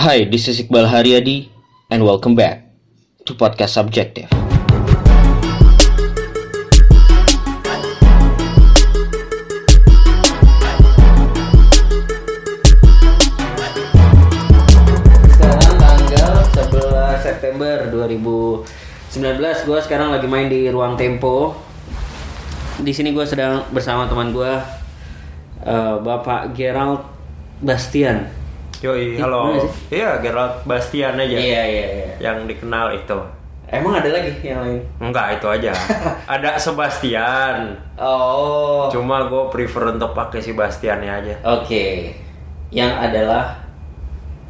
Hi, this is Iqbal Haryadi and welcome back to Podcast Subjective. Sekarang tanggal 11 September 2019, gue sekarang lagi main di Ruang Tempo. Di sini gue sedang bersama teman gue, eh, Bapak Gerald Bastian. Yoi, Ih, halo. Iya, Gerald Bastian aja. Iya iya iya. Yang dikenal itu. Emang ada lagi yang lain? Enggak, itu aja. Ada Sebastian. Oh. Oke. Cuma gue prefer untuk pakai si Bastiannya aja. Yang adalah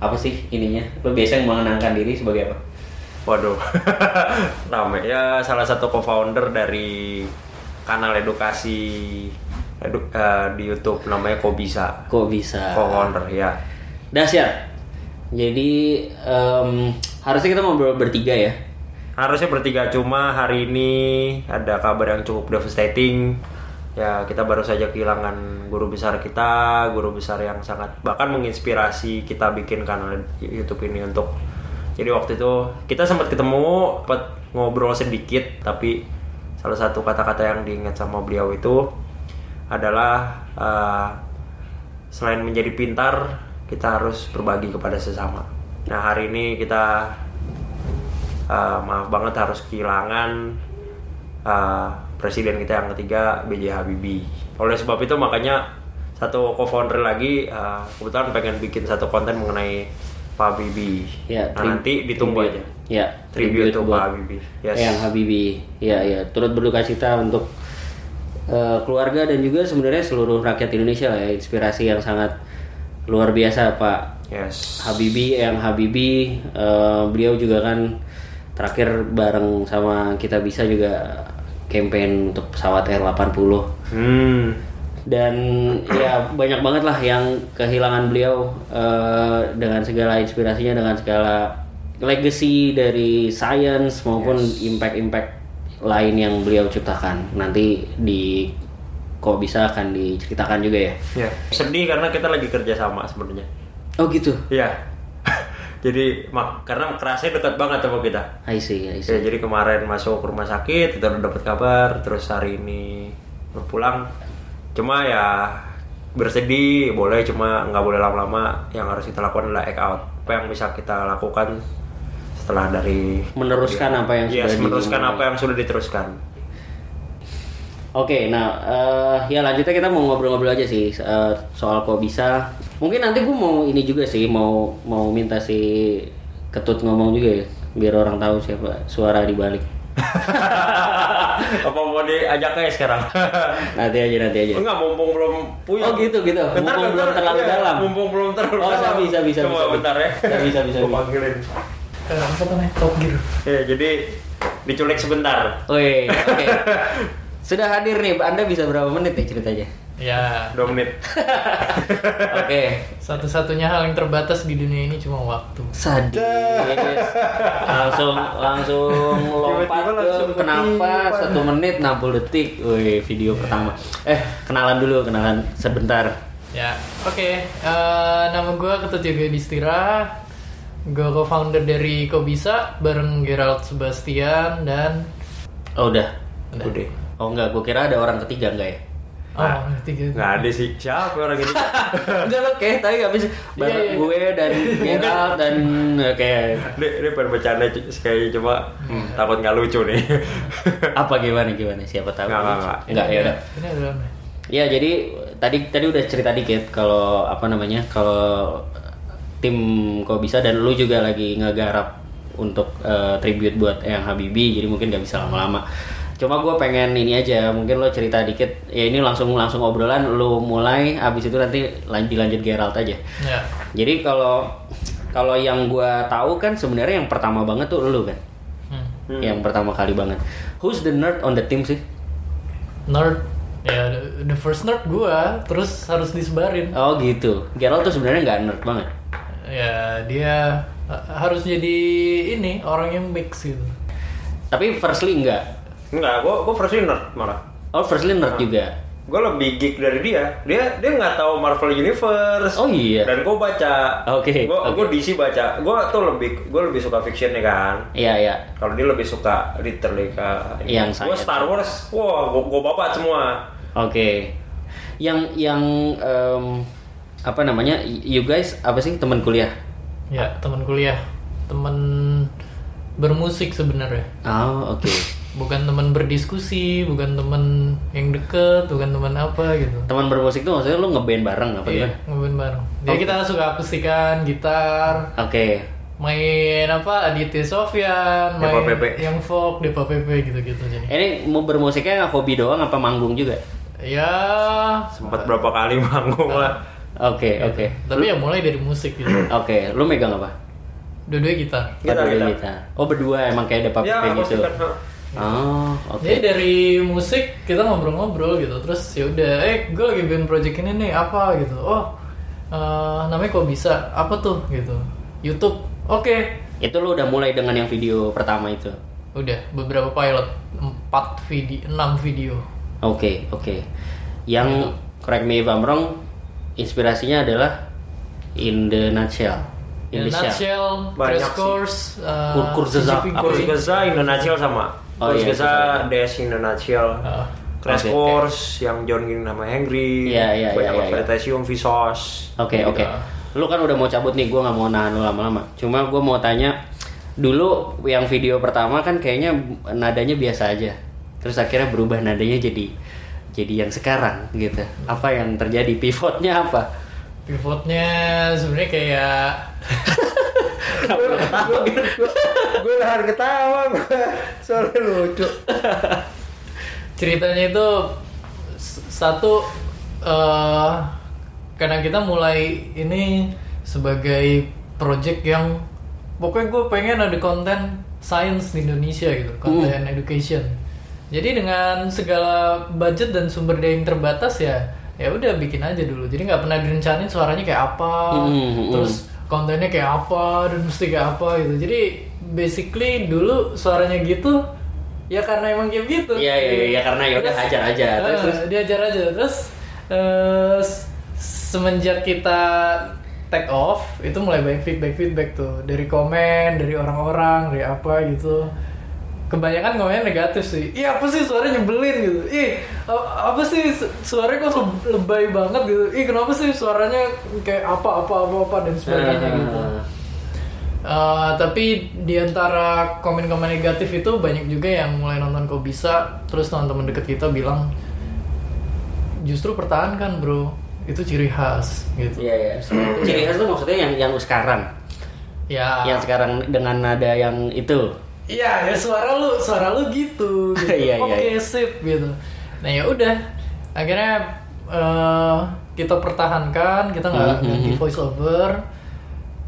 apa sih ininya? Lo biasa mengenangkan diri sebagai apa? Waduh. Rame. Ya, salah satu co-founder dari kanal edukasi edu- eh, di YouTube namanya Kok Bisa. Kok bisa? Co-founder, ya. Dahsyat. Jadi em, harusnya kita ngobrol bertiga ya. Harusnya bertiga cuma hari ini ada kabar yang cukup devastating. Ya kita baru saja kehilangan guru besar kita, guru besar yang sangat bahkan menginspirasi kita bikin kanal YouTube ini untuk. Jadi waktu itu kita sempat ketemu, sempat ngobrol sedikit, tapi salah satu kata-kata yang diingat sama beliau itu adalah eh, selain menjadi pintar, kita harus berbagi kepada sesama. Nah hari ini kita Uh, maaf banget harus kehilangan uh, presiden kita yang ketiga B.J. Habibie. Oleh sebab itu makanya satu co-founder lagi uh, kebetulan pengen bikin satu konten mengenai Pak Habibie. Ya, nah, nanti ditunggu tribute. aja. Ya, Tribute buat Pak Habibie. Yes. Yang Habibie. Ya, ya, turut berduka cita untuk eh, keluarga dan juga sebenarnya seluruh rakyat Indonesia lah ya, inspirasi yang sangat luar biasa Pak Yes. Habibie yang Habibie eh, beliau juga kan terakhir bareng sama kita bisa juga campaign untuk pesawat R80 Hmm. dan ya banyak banget lah yang kehilangan beliau eh, dengan segala inspirasinya dengan segala legacy dari science maupun impact-impact lain yang beliau ciptakan nanti di kok bisa akan diceritakan juga ya Ya. Sedih karena kita lagi kerja sama sebenarnya. oh gitu Iya. Jadi mak karena kerasnya dekat banget sama kita. I see, I see. Ya, jadi kemarin masuk rumah sakit, kita udah dapat kabar, terus hari ini pulang. Cuma ya bersedih, boleh cuma nggak boleh lama-lama. Yang harus kita lakukan adalah act out. Apa yang bisa kita lakukan setelah dari meneruskan apa yang Yes, sudah meneruskan dimulai. apa yang sudah diteruskan. Oke, nah eh, ya lanjutnya kita mau ngobrol-ngobrol aja sih eh, soal kok bisa. Mungkin nanti gue mau ini juga sih, mau mau minta si ketut ngomong juga ya, biar orang tahu siapa suara di balik. apa mau diajak aja sekarang? Nanti aja, nanti aja. Enggak, mumpung belum puyeng. Oh gitu gitu. Bentar, Mumpung belum bentar. terlalu Iya, dalam. Mumpung belum terlalu Oh, dalam. bisa, bisa, Coba bisa. bentar ya. Bisa, bisa, bisa, Gua bisa. panggilin. Eh, apa namanya? Top Gear. Ya, jadi diculik sebentar. Oke, oke. Sudah hadir nih, Anda bisa berapa menit ya ceritanya? Ya, Dua menit. Oke. satu-satunya hal yang terbatas di dunia ini cuma waktu. Sadis. langsung langsung lompat Tiba-tiba langsung ke kenapa satu menit 60 detik. Wih, video pertama. Eh, kenalan dulu, kenalan sebentar. Ya, oke. Eh, nama gue Ketut Yoga Distira. Gue co-founder dari Kobisa bareng Gerald Sebastian dan Oh, udah. Udah. Udah. Oh enggak, gue kira ada orang ketiga enggak ya? oh, orang ketiga. Nggak ada sih. Siapa orang ini? Enggak lo kayak tadi habis bareng Iya, iya. gue dan Gerald dan ya, kayak Ini, ini bercanda sekali coba hmm, takut nggak lucu nih. apa gimana gimana siapa tahu. Nggak, nggak, nggak. Enggak ya udah. Ini adalah Ya jadi tadi tadi udah cerita dikit kalau apa namanya kalau tim kok bisa dan lu juga lagi ngegarap untuk eh, tribute buat yang Habibie jadi mungkin nggak bisa lama-lama. Cuma gue pengen ini aja mungkin lo cerita dikit ya ini langsung langsung obrolan lu mulai abis itu nanti lanjut dilanjut Gerald aja. Ya. Jadi kalau kalau yang gue tahu kan sebenarnya yang pertama banget tuh lu kan, Hmm. yang pertama kali banget. Who's the nerd on the team sih? Nerd. Ya, the- the first nerd gue, terus harus disebarin. Oh gitu. Gerald tuh sebenarnya nggak nerd banget. Ya, dia eh, harus jadi ini orang yang mix gitu. Tapi firstly enggak. Enggak, gua gua first nerd malah. Oh firstly nerd juga. gue lebih geek dari dia dia dia nggak tahu Marvel Universe Oh, iya. dan gue baca Oke, gue oke. DC baca gue tuh lebih gue lebih suka fiction ya kan Iya iya. kalau dia lebih suka literally ke Yang gue. Star Wars wah gue gue babat semua Oke. Yang yang em, apa namanya? You guys apa sih teman kuliah? Ya, teman kuliah, teman bermusik sebenarnya. Oh oke. Bukan teman berdiskusi, bukan teman yang deket, bukan teman apa gitu. Teman bermusik tuh maksudnya lu ngeband bareng apa Iya, gimana? ngobrol bareng. Jadi kita suka akustikan, gitar, Oke. main apa Aditya Sofyan, main Depa Pepe. yang folk, Depa Pepe gitu-gitu jadi. Ini mau bermusiknya hobi doang apa manggung juga? Ya, sempat berapa kali manggung lah Oke oke. tapi ya mulai dari musik gitu. Oke, lu megang apa? Dua-dua gitar. Gitar, Berdua gitar. Oh berdua emang kayak ada ya pakai gitu. akustikan, ha. Oh oke. Jadi dari musik kita ngobrol-ngobrol gitu, terus ya udah, eh gue lagi bikin project ini nih apa gitu, oh eh, namanya kok bisa, apa tuh gitu, YouTube, oke, Itu lu udah mulai dengan yang video pertama itu. udah beberapa pilot, empat video, enam video, Oke oke. Yang correct me if I'm wrong, inspirasinya adalah in the nutshell. In the shell. nutshell, Banyak sih. course, uh, Kur- kurseza. CGP Kurs Grade. Gaza in a nutshell sama Oh, Kurs iya, Dash in a nutshell Ah. Crash Oke. Course yang John Ginn nama Henry Iya, iya, banyak iya, iya. advertising Vsauce Oke oke. Lu kan udah mau cabut nih, gue nggak mau nahan lu lama-lama. Cuma gue mau tanya, dulu yang video pertama kan kayaknya nadanya biasa aja. Terus akhirnya berubah nadanya jadi jadi yang sekarang gitu. Apa yang terjadi? Pivotnya apa? Pivotnya sebenarnya kayak gue nahan ketawa gue soalnya lucu. Ceritanya itu satu eh karena kita mulai ini sebagai project yang pokoknya gue pengen ada konten science di Indonesia gitu konten education. Jadi dengan segala budget dan sumber daya yang terbatas ya ya udah bikin aja dulu. Jadi nggak pernah direncanain suaranya kayak apa hmm. terus kontennya kayak apa dan mesti kayak apa gitu. Jadi basically dulu suaranya gitu ya karena emang kayak gitu. Iya iya iya ya, karena ya udah hajar aja. Terus, Eh, terus diajar aja. Terus eh, s- semenjak kita take off itu mulai banyak feedback feedback tuh. Dari komen dari orang-orang dari apa gitu. Kebanyakan komennya negatif sih. Iya apa sih suara nyebelin gitu? Ih apa sih su- suaranya kok le- lebay banget gitu? Ih kenapa sih suaranya kayak apa apa apa apa dan sebagainya gitu. Ah. Uh, tapi di antara komen-komen negatif itu banyak juga yang mulai nonton kok bisa terus teman-teman deket kita bilang justru pertahankan bro itu ciri khas gitu Iya iya. Ciri khas tuh maksudnya yang yang sekarang. ya Yang sekarang dengan nada yang itu. iya ya suara lu suara lu gitu, gitu. Iya, iya, oke iya. sip gitu nah ya udah akhirnya uh, kita pertahankan kita nggak Mhm, ganti mhm. voice over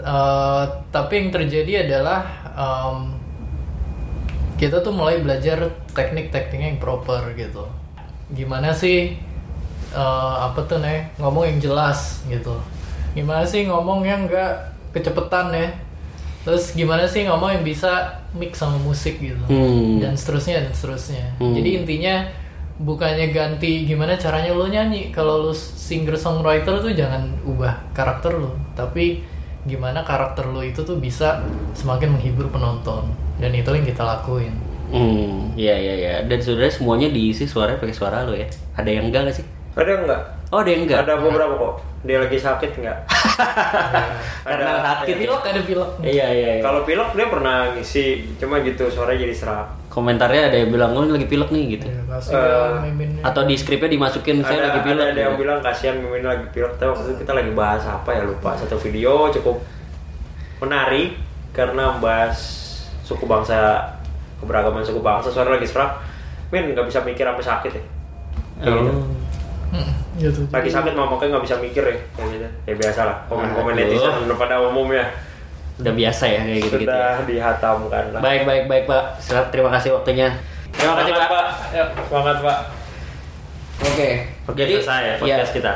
Uh, tapi yang terjadi adalah um, kita tuh mulai belajar teknik-tekniknya yang proper gitu. Gimana sih uh, apa tuh nih ngomong yang jelas gitu. Gimana sih ngomong yang nggak kecepetan ya. Terus gimana sih ngomong yang bisa mix sama musik gitu. Hmm. Dan seterusnya dan seterusnya. Hmm. Jadi intinya bukannya ganti gimana caranya lo nyanyi. Kalau lo singer songwriter tuh jangan ubah karakter lo, tapi gimana karakter lo itu tuh bisa semakin menghibur penonton. Dan itu yang kita lakuin. Hmm, iya iya iya. Dan sebenarnya semuanya diisi suaranya pakai suara lo ya. Ada yang enggak nggak sih? ada enggak Oh, ada yang enggak. ada beberapa kok dia lagi sakit enggak Karena sakit. Pilek ada pilek. Iya iya. iya. kalau pilek dia pernah ngisi cuma gitu suaranya jadi serak Komentarnya ada yang bilang oh ini lagi pilek nih gitu. Ya, miminnya. Atau di skripnya dimasukin saya ada, lagi pilek. ada, ada yang gitu. bilang kasihan Mimin lagi pilek tapi waktu itu kita lagi bahas apa ya lupa satu video cukup menarik karena membahas suku bangsa keberagaman suku bangsa suara lagi serak Min nggak bisa mikir sampai sakit ya Kayak gitu. Oh. Hmm, gitu. lagi sakit mah makanya nggak bisa mikir ya kayak gitu ya biasa lah komen-komen Aduh. netizen udah pada umumnya Udah biasa ya kayak gitu gitu. sudah dihatamkan lah Baik baik baik Pak. Selamat terima kasih waktunya. Terima kasih Pak. Yuk, semangat pak Oke. Oke, selesai ya podcast kita.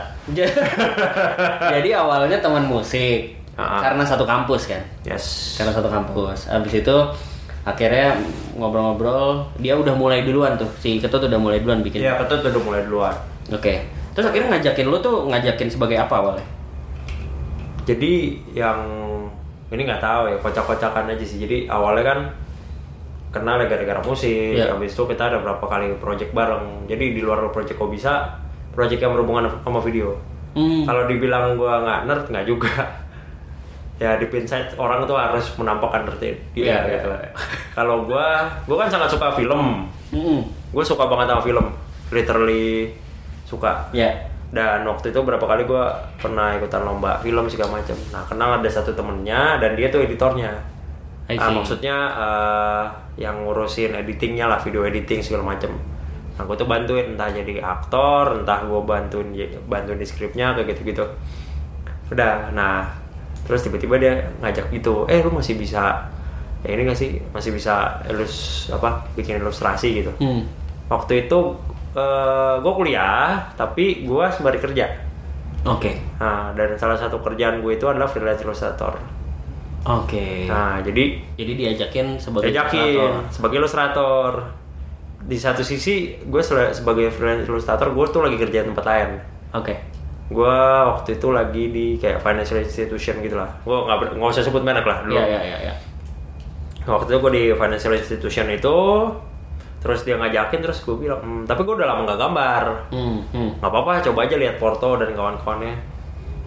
Jadi awalnya teman musik. Ah. Karena satu kampus kan. yes Karena satu kampus. Abis itu akhirnya ngobrol-ngobrol, dia udah mulai duluan tuh. Si Ketut udah mulai duluan bikin. Iya, ketut udah mulai duluan. Oke. Terus akhirnya ngajakin lu tuh ngajakin sebagai apa awalnya? Jadi yang ini nggak tahu ya kocak-kocakan aja sih. Jadi awalnya kan kenal ya gara-gara musik. Iya. Habis itu kita ada berapa kali project bareng. Jadi di luar project kok bisa, project yang berhubungan sama video. Hmm. Kalau dibilang gua nggak nerd nggak juga. ya di Pinside orang tuh harus menampakkan nerd dia Iya, gitu. iya. Kalau gua, gua kan sangat suka film. Hmm. Gue suka banget sama film, literally suka. Ya. Dan waktu itu berapa kali gue pernah ikutan lomba film segala macam. Nah kenal ada satu temennya dan dia tuh editornya. Ah, see. maksudnya eh, yang ngurusin editingnya lah, video editing segala macam. Nah gue tuh bantuin entah jadi aktor, entah gue bantuin bantuin di skripnya kayak gitu-gitu. Udah, nah terus tiba-tiba dia ngajak gitu, eh lu masih bisa ya ini gak sih masih bisa ilus apa bikin ilustrasi gitu. Hmm. Waktu itu gue kuliah tapi gue sembari kerja. Oke. Nah dan salah satu kerjaan gue itu adalah freelance illustrator. Oke. Nah jadi Jadi diajakin sebagai diajakin ilustrator. sebagai ilustrator. Di satu sisi gue sebagai freelance illustrator gue tuh lagi kerja di tempat lain. Oke. Gue waktu itu lagi di kayak financial institution gitu lah. Gue nggak nggak usah sebut merek lah dulu. Iya iya iya. iya. Waktu itu gue di financial institution itu, terus dia ngajakin terus gue bilang, "Hmm, tapi gue udah lama nggak gambar. Hmm. Hmm. nggak apa-apa coba aja lihat Porto dan kawan-kawannya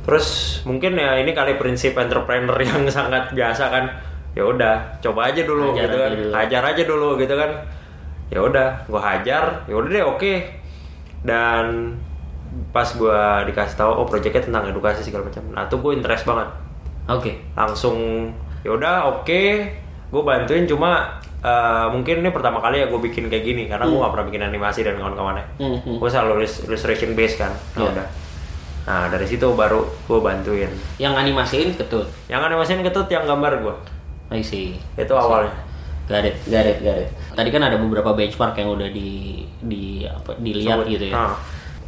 terus mungkin ya ini kali prinsip entrepreneur yang sangat biasa kan ya udah coba aja dulu Hajar gitu aja kan dulu. hajar aja dulu gitu kan ya udah gua hajar ya udah deh oke dan pas gua dikasih tahu oh proyeknya tentang edukasi segala macam nah tuh gue interest banget Oke. langsung ya udah oke gue bantuin cuma eh, mungkin ini pertama kali ya gue bikin kayak gini karena gue gak pernah bikin animasi dan kawan-kawannya Hmm, hmm. gue selalu illus- illustration base kan Iya. udah nah dari situ baru gue bantuin Yang animasiin ketut. yang animasiin ketut yang gambar gue I see. itu awalnya Got it, got it, got it. Tadi kan ada beberapa benchmark yang udah di di apa dilihat Sebut. gitu ya. Ah.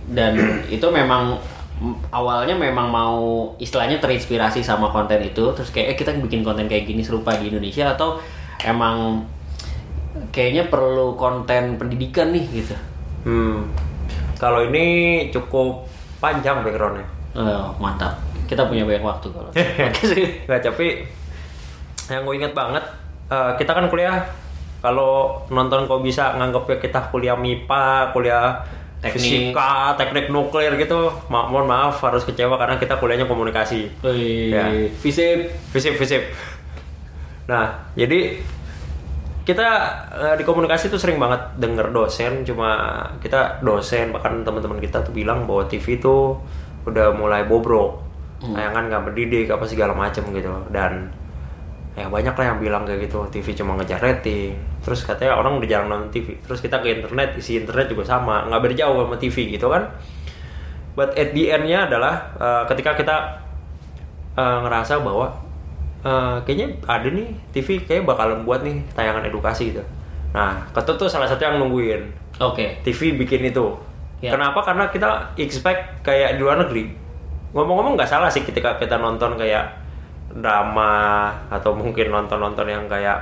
Dan itu memang mm, awalnya memang mau istilahnya terinspirasi sama konten itu terus kayak eh, kita bikin konten kayak gini serupa di Indonesia atau emang kayaknya perlu konten pendidikan nih gitu. hmm. kalau ini cukup panjang backgroundnya Oh, mantap. Kita punya banyak waktu kalau. Sih. Nggak, tapi yang gue inget banget, eh, kita kan kuliah kalau nonton kok bisa nganggapnya kita kuliah MIPA, kuliah Teknik. fisika, teknik nuklir gitu. Ma mohon maaf harus kecewa karena kita kuliahnya komunikasi. Wih, Ya. visip. Fisip, fisip. Nah, jadi kita eh, di komunikasi tuh sering banget denger dosen, cuma kita dosen bahkan teman-teman kita tuh bilang bahwa TV tuh udah mulai bobrok, tayangan nggak mendidik apa segala macem gitu. Dan ya banyak lah yang bilang kayak gitu. TV cuma ngejar rating terus katanya orang udah jarang nonton TV terus kita ke internet isi internet juga sama. Nggak beda jauh sama TV gitu kan. But at the end-nya adalah eh, ketika kita eh, ngerasa bahwa eh, kayaknya ada nih TV kayak bakalan buat nih tayangan edukasi gitu nah ketut tuh salah satu yang nungguin Oke. TV bikin itu. Ya. Kenapa? Karena kita expect kayak di luar negeri. Ngomong-ngomong nggak salah sih ketika kita nonton kayak drama atau mungkin nonton-nonton yang kayak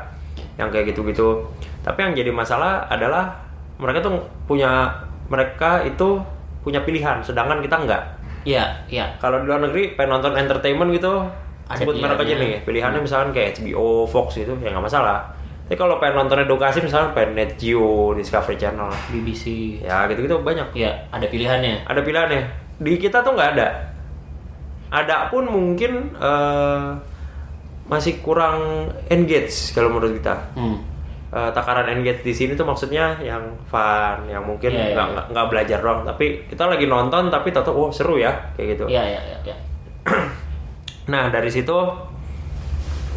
yang kayak gitu-gitu. Tapi yang jadi masalah adalah mereka tuh punya mereka itu punya pilihan, sedangkan kita nggak. Iya, iya. Kalau di luar negeri pengen nonton entertainment gitu, Ada sebut merek aja nih. Pilihannya misalkan kayak HBO, Fox gitu, ya nggak masalah. Tapi kalau pengen nonton edukasi misalkan pengen Net Geo, Discovery Channel, BBC. ya gitu-gitu banyak Ya, ada pilihannya. ada pilihannya di kita tuh nggak ada ada pun mungkin eh, masih kurang engage kalau menurut kita Hmm. Eh, takaran engage di sini tuh maksudnya yang fun yang mungkin Iya, iya, nggak iya. nggak nggak belajar doang tapi kita lagi nonton tapi tahu oh seru ya kayak gitu Iya, iya, iya, iya. nah dari situ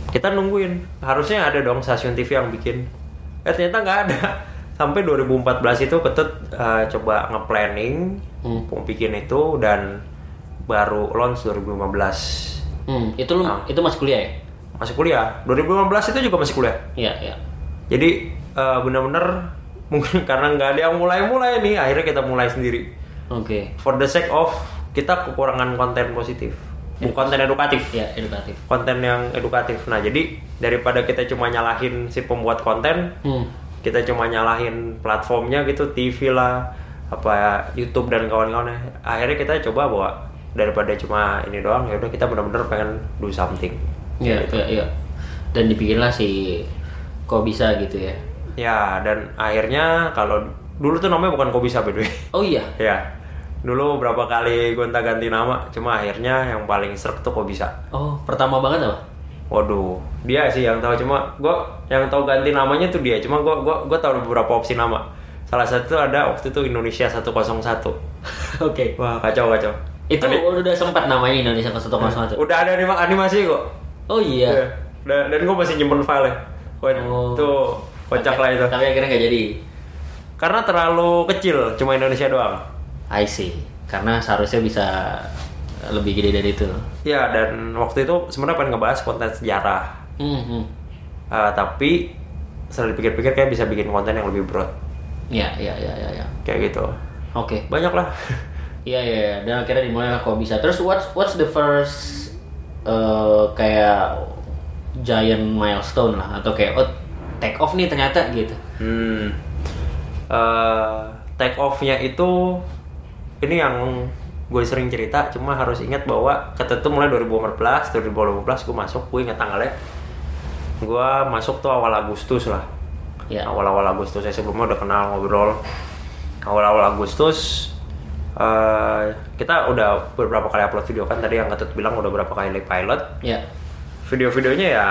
kita nungguin harusnya ada dong stasiun TV yang bikin eh ternyata nggak ada sampai 2014 itu ketut eh, coba nge-planning Hmm. mau bikin itu dan baru launch 2015 Hmm, itu lu Ah. itu masih kuliah ya? masih kuliah 2015 itu juga masih kuliah Iya, iya. jadi eh, bener-bener mungkin karena nggak ada yang mulai-mulai nih akhirnya kita mulai sendiri Oke. for the sake of kita kekurangan konten positif bukan konten edukatif Ya, edukatif. konten yang edukatif. Nah, jadi daripada kita cuma nyalahin si pembuat konten, Hmm. kita cuma nyalahin platformnya gitu, TV lah apa YouTube dan kawan-kawannya akhirnya kita coba bahwa daripada cuma ini doang ya udah kita benar-benar pengen do something Iya, iya, iya. Dan dibikinlah si kok bisa gitu ya. ya dan akhirnya kalau dulu tuh namanya bukan Kobisa by the way Oh iya. ya dulu berapa kali gonta ganti nama cuma akhirnya yang paling serk tuh Kobisa Oh, pertama banget apa? Waduh, dia sih yang tahu cuma gua yang tahu ganti namanya tuh dia. Cuma gua gua gua tahu beberapa opsi nama. Salah satu ada waktu itu Indonesia 101. Oke. Wah, kacau kacau. Itu Tadi- udah sempat namanya Indonesia 101. udah ada anima- animasi kok. Oh iya. Iya. Dan, dan gua masih nyimpen file Wah, Oh. tuh kocak lah itu. Tapi akhirnya nggak jadi. Karena terlalu kecil, cuma Indonesia doang. I see. Karena seharusnya bisa lebih gede dari itu. Ya, dan waktu itu sebenarnya pengen ngebahas konten sejarah. Hmm, hmm. Ah, tapi setelah dipikir-pikir kayak bisa bikin konten yang lebih broad. Ya, ya, ya, ya, ya. Kayak gitu. Oke. Banyak lah. Iya, iya, iya. Dan akhirnya dimulai lah kok bisa. Terus what's what's the first eh, kayak giant milestone lah atau kayak oh take off nih ternyata gitu. Hmm. Eh, take off-nya itu ini yang gue sering cerita, cuma harus ingat bahwa kata itu mulai 2014, 2015 gue masuk, gue ingat tanggalnya. Gue masuk tuh awal Agustus lah. Ya. Awal-awal Agustus, saya sebelumnya udah kenal ngobrol. Awal-awal Agustus, eh, kita udah beberapa kali upload video kan tadi yang Ketut bilang udah berapa kali pilot. Ya. Video-videonya ya,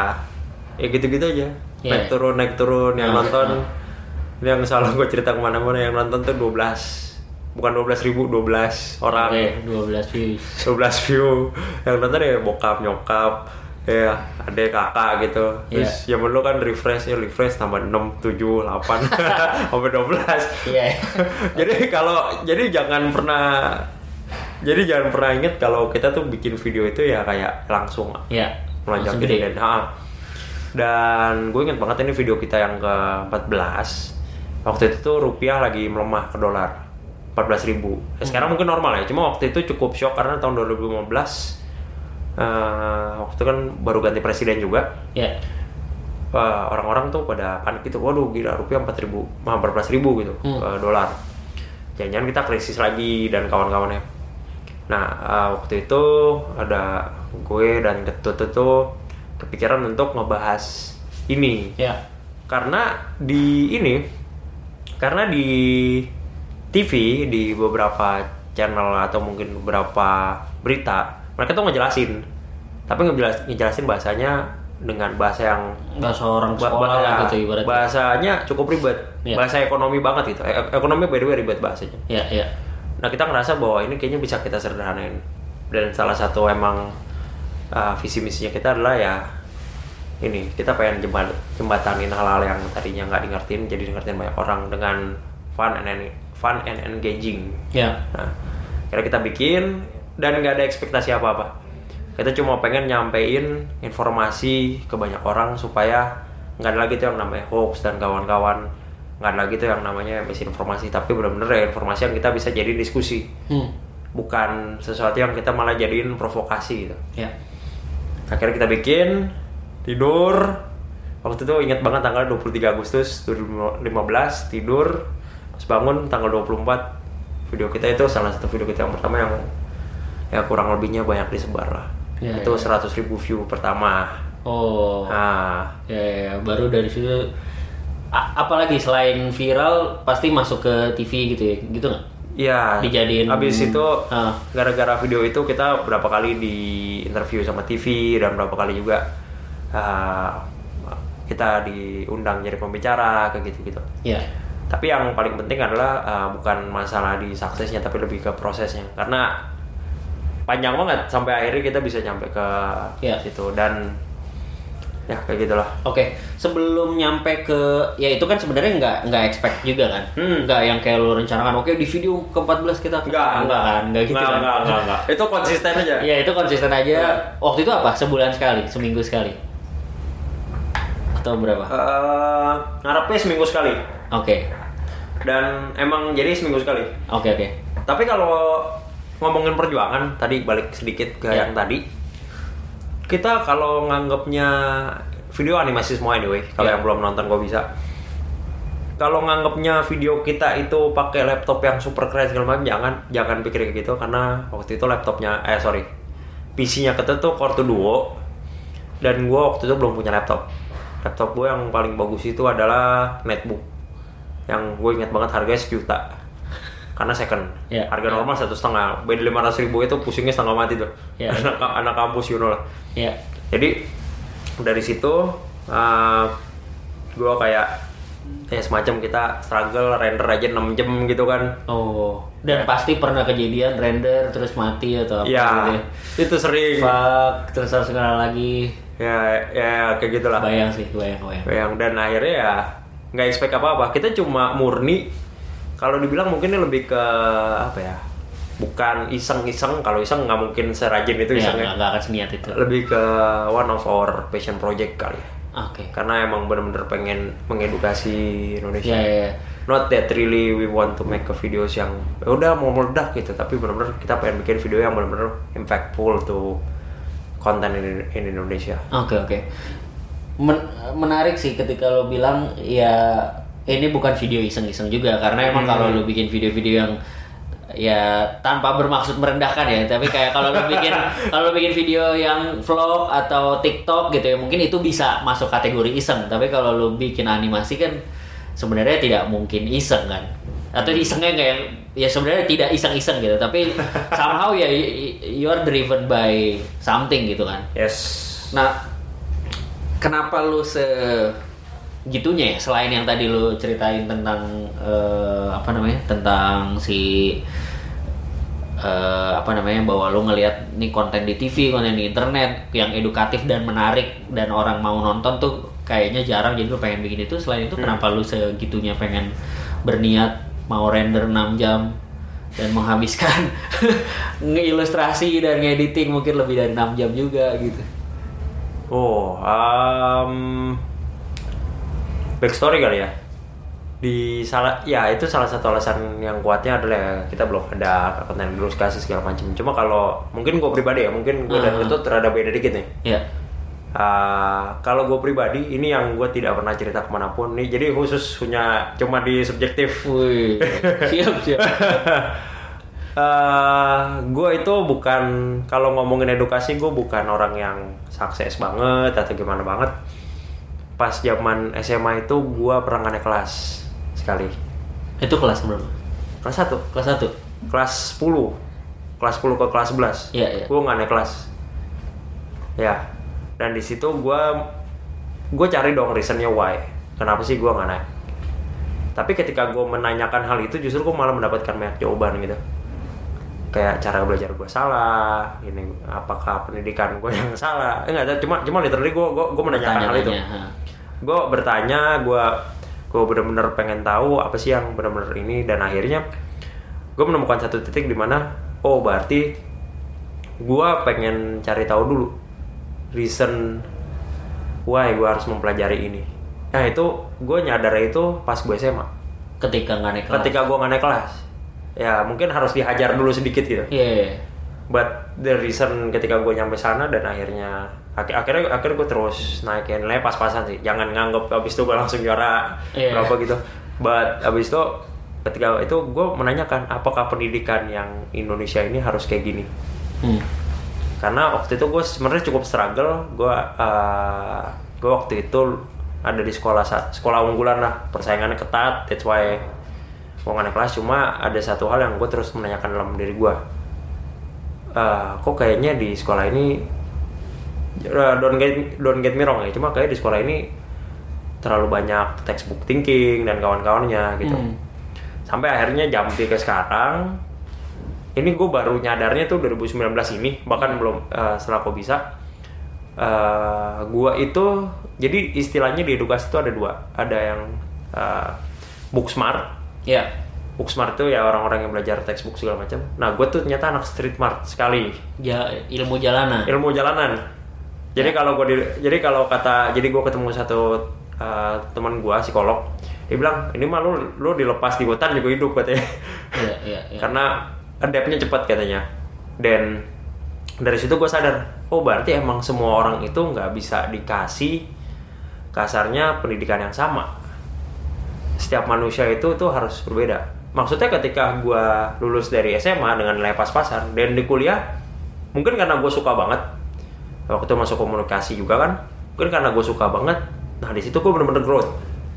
ya gitu-gitu aja. Iya. Naik turun, naik turun, yang Ah, nonton ah. ini yang salah gue cerita ke mana-mana yang nonton tuh 12 bukan 12 ribu 12 orang Oke, 12 views. 12 view yang nonton ya bokap nyokap ya adek kakak gitu terus zaman dulu kan refresh ya refresh tambah 6 7 8 sampai 12 Iya. jadi kalau jadi jangan pernah jadi jangan pernah inget kalau kita tuh bikin video itu ya kayak langsung Iya. melonjak gede. dan ha. dan gue inget banget ini video kita yang ke 14 waktu itu tuh rupiah lagi melemah ke dolar 14.000 ribu sekarang mungkin normal ya cuma waktu itu cukup shock karena tahun 2015 eh, waktu itu kan baru ganti presiden juga Ya. Wah, orang-orang tuh pada panik gitu waduh gila rupiah 4.000 ribu hampir 14 ribu gitu Hmm. ke dolar jangan-jangan kita krisis lagi dan kawan-kawannya nah eh, waktu itu ada gue dan ketut itu kepikiran untuk ngebahas ini Ya. karena di ini karena di TV di beberapa channel atau mungkin beberapa berita mereka tuh ngejelasin tapi ngejelas, ngejelasin bahasanya dengan bahasa yang Bahasa orang ba- sekolah ba- lah ya, gitu ibaratnya. bahasanya cukup ribet Iya. bahasa ekonomi banget gitu E- ekonomi by the way ribet bahasanya Ya, ya. Nah kita ngerasa bahwa ini kayaknya bisa kita sederhanain dan salah satu emang uh, visi misinya kita adalah ya ini kita pengen jembat, jembatanin hal-hal yang tadinya nggak di ngertiin jadi di ngertiin banyak orang dengan fun and fun and engaging. Ya. Nah kira kita bikin dan nggak ada ekspektasi apa-apa. Kita cuma pengen nyampein informasi ke banyak orang supaya nggak ada lagi tuh yang namanya hoax dan kawan-kawan nggak ada lagi tuh yang namanya misinformasi tapi benar-benar ya informasi yang kita bisa jadi diskusi Hmm. bukan sesuatu yang kita malah jadiin provokasi gitu Ya. akhirnya kita bikin tidur waktu itu ingat banget tanggal 23 Agustus 2015 tidur pas bangun tanggal 24 video kita itu salah satu video kita yang pertama yang ya kurang lebihnya banyak disebar lah Ya, itu ya. 100.000 ribu view pertama Oh. nah Ya, ya, baru dari situ A- apalagi selain viral pasti masuk ke TV gitu ya. Gitu nggak? Iya. Dijadiin- Habis itu Ah. gara-gara video itu kita berapa kali di interview sama TV dan berapa kali juga ah, kita diundang jadi pembicara kayak gitu-gitu. Ya. Tapi yang paling penting adalah ah, bukan masalah di suksesnya tapi lebih ke prosesnya karena panjang banget sampai akhirnya kita bisa nyampe ke Iya. situ dan ya kayak gitulah. Oke, sebelum nyampe ke ya itu kan sebenarnya nggak nggak expect juga kan, Hmm. nggak yang kayak lo rencanakan. Oke di video ke 14 kita Enggak, enggak kan, enggak gitu enggak, kan? enggak, enggak, enggak. Itu konsisten aja. Iya itu konsisten aja. Waktu itu apa? Sebulan sekali, seminggu sekali, atau berapa? Eh, ngarepnya seminggu sekali Oke, dan emang jadi seminggu sekali. oke oke. Tapi kalau ngomongin perjuangan, tadi balik sedikit ke Ya. yang tadi. Kita kalau nganggapnya video animasi semua anyway, kalau Ya. yang belum nonton gue bisa. kalau nganggapnya video kita itu pakai laptop yang super keren segala macam jangan jangan pikir kayak gitu karena waktu itu laptopnya eh sorry PC-nya kita tuh Core 2 Duo dan gue waktu itu belum punya laptop laptop gue yang paling bagus itu adalah netbook yang gue ingat banget harganya sejuta. Karena second. Ya. harga normal satu setengah. Beda lima ratus ribu itu pusingnya setengah mati tuh. Ya. anak anak kampus you know lah. Ya jadi dari situ uh, gue kayak ya semacam kita struggle render aja 6 jam gitu kan. Oh. Dan pasti pernah kejadian render terus mati atau apa gitu ya. Ya itu sering. Fuck terus harus kenal lagi. Ya ya kayak gitulah. Bayang sih bayang bayang yang dan akhirnya ya nggak expect apa apa kita cuma murni. Kalau dibilang mungkin ini lebih ke apa ya bukan iseng-iseng. Kalau iseng nggak mungkin serajin itu ya. isengnya nggak nggak akan seniat itu. Lebih ke one of our passion project kali ya. oke. Karena emang bener-bener pengen mengedukasi Indonesia. Ya ya not that really we want to make a videos yang "Ya udah mau meledak gitu tapi benar-benar kita pengen bikin video yang benar-benar impactful to konten in, in Indonesia. Oke oke. Men- menarik sih ketika lo bilang ya ini bukan video iseng-iseng juga. Karena emang kalau lo bikin video-video yang ya tanpa bermaksud merendahkan ya. Tapi kayak kalau lo bikin kalau lo bikin video yang vlog atau TikTok gitu ya mungkin itu bisa masuk kategori iseng. Tapi kalau lo bikin animasi kan sebenarnya tidak mungkin iseng kan. Atau isengnya kayak ya sebenarnya tidak iseng-iseng gitu. Tapi somehow ya you are driven by something gitu kan. Yes. Nah, kenapa lu segitunya ya? Selain yang tadi lu ceritain tentang eh, apa namanya? Tentang si eh, apa namanya bahwa lu ngelihat nih konten di TV, konten di internet yang edukatif dan menarik dan orang mau nonton tuh kayaknya jarang jadi lu pengen bikin itu. Selain itu kenapa lu segitunya pengen berniat mau render 6 jam dan menghabiskan ngeilustrasi dan ngediting mungkin lebih dari 6 jam juga gitu. Oh um, backstory kali ya di salah ya itu salah satu alasan yang kuatnya adalah ya, kita belum ada konten ilustrasi segala macam cuma kalau mungkin gue pribadi ya mungkin gue dan Hmm. itu terada beda dikit nih Ya. Uh, kalau gue pribadi ini yang gue tidak pernah cerita ke mana pun nih jadi khusus punya cuma di subjektif Wih, siap siap. gue itu bukan kalau ngomongin edukasi gue bukan orang yang sukses banget atau gimana banget. Pas zaman SMA itu gue pernah naik kelas sekali. Itu kelas berapa? kelas 1 Kelas 1. kelas 10 kelas 10 ke kelas 11 Iya, iya. gue nggak naik kelas. Ya. Dan di situ gue gue cari dong reasonnya why. Kenapa sih gue nggak naik? Tapi ketika gue menanyakan hal itu justru gue malah mendapatkan banyak jawaban gitu kayak cara belajar gue salah ini apakah pendidikan gue yang salah? Eh, enggak cuma cuma literally gue gue, gue menanyakan hal itu. Gue bertanya gue gue bener-bener pengen tahu apa sih yang bener-bener ini dan akhirnya gue menemukan satu titik di mana oh berarti gue pengen cari tahu dulu reason why gue harus mempelajari ini. Nah itu gue nyadar itu pas gue SMA Ketika nggak naik kelas. ketika gue nggak naik kelas ya mungkin harus dihajar dulu sedikit gitu Iya. iya. but the reason ketika gue nyampe sana dan akhirnya ak- akhirnya akhirnya gue terus naikin nilai pas-pasan sih jangan nganggap abis itu gue langsung juara Iya. berapa gitu but abis itu ketika itu gue menanyakan apakah pendidikan yang Indonesia ini harus kayak gini Hmm. karena waktu itu gue sebenarnya cukup struggle gue uh, gue waktu itu ada di sekolah sekolah unggulan lah persaingannya ketat that's why gue nggak naik kelas cuma ada satu hal yang gue terus menanyakan dalam diri gue Eh, kok kayaknya di sekolah ini uh, don't get don't get me wrong ya cuma kayak di sekolah ini terlalu banyak textbook thinking dan kawan-kawannya gitu. Hmm. sampai akhirnya jampi ke sekarang ini gue baru nyadarnya tuh 2019 ini bahkan belum eh, setelah kok bisa. Eh gue itu jadi istilahnya di edukasi itu ada dua. Ada yang eh, book smart Ya. book smart itu ya orang-orang yang belajar textbook segala macam nah gue tuh ternyata anak street smart sekali Ja, ilmu jalanan. ilmu jalanan jadi kalau gue jadi kalau kata jadi gue ketemu satu uh, teman gue psikolog dia bilang ini mah lu lu dilepas di hutan juga hidup katanya Iya, iya, iya. karena adaptnya cepat katanya dan dari situ gue sadar oh berarti emang semua orang itu nggak bisa dikasih kasarnya pendidikan yang sama setiap manusia itu tuh harus berbeda. Maksudnya ketika gue lulus dari SMA dengan nilai pas-pasan dan di kuliah mungkin karena gue suka banget. Waktu itu masuk komunikasi juga kan mungkin karena gue suka banget nah di situ gue bener-bener growth.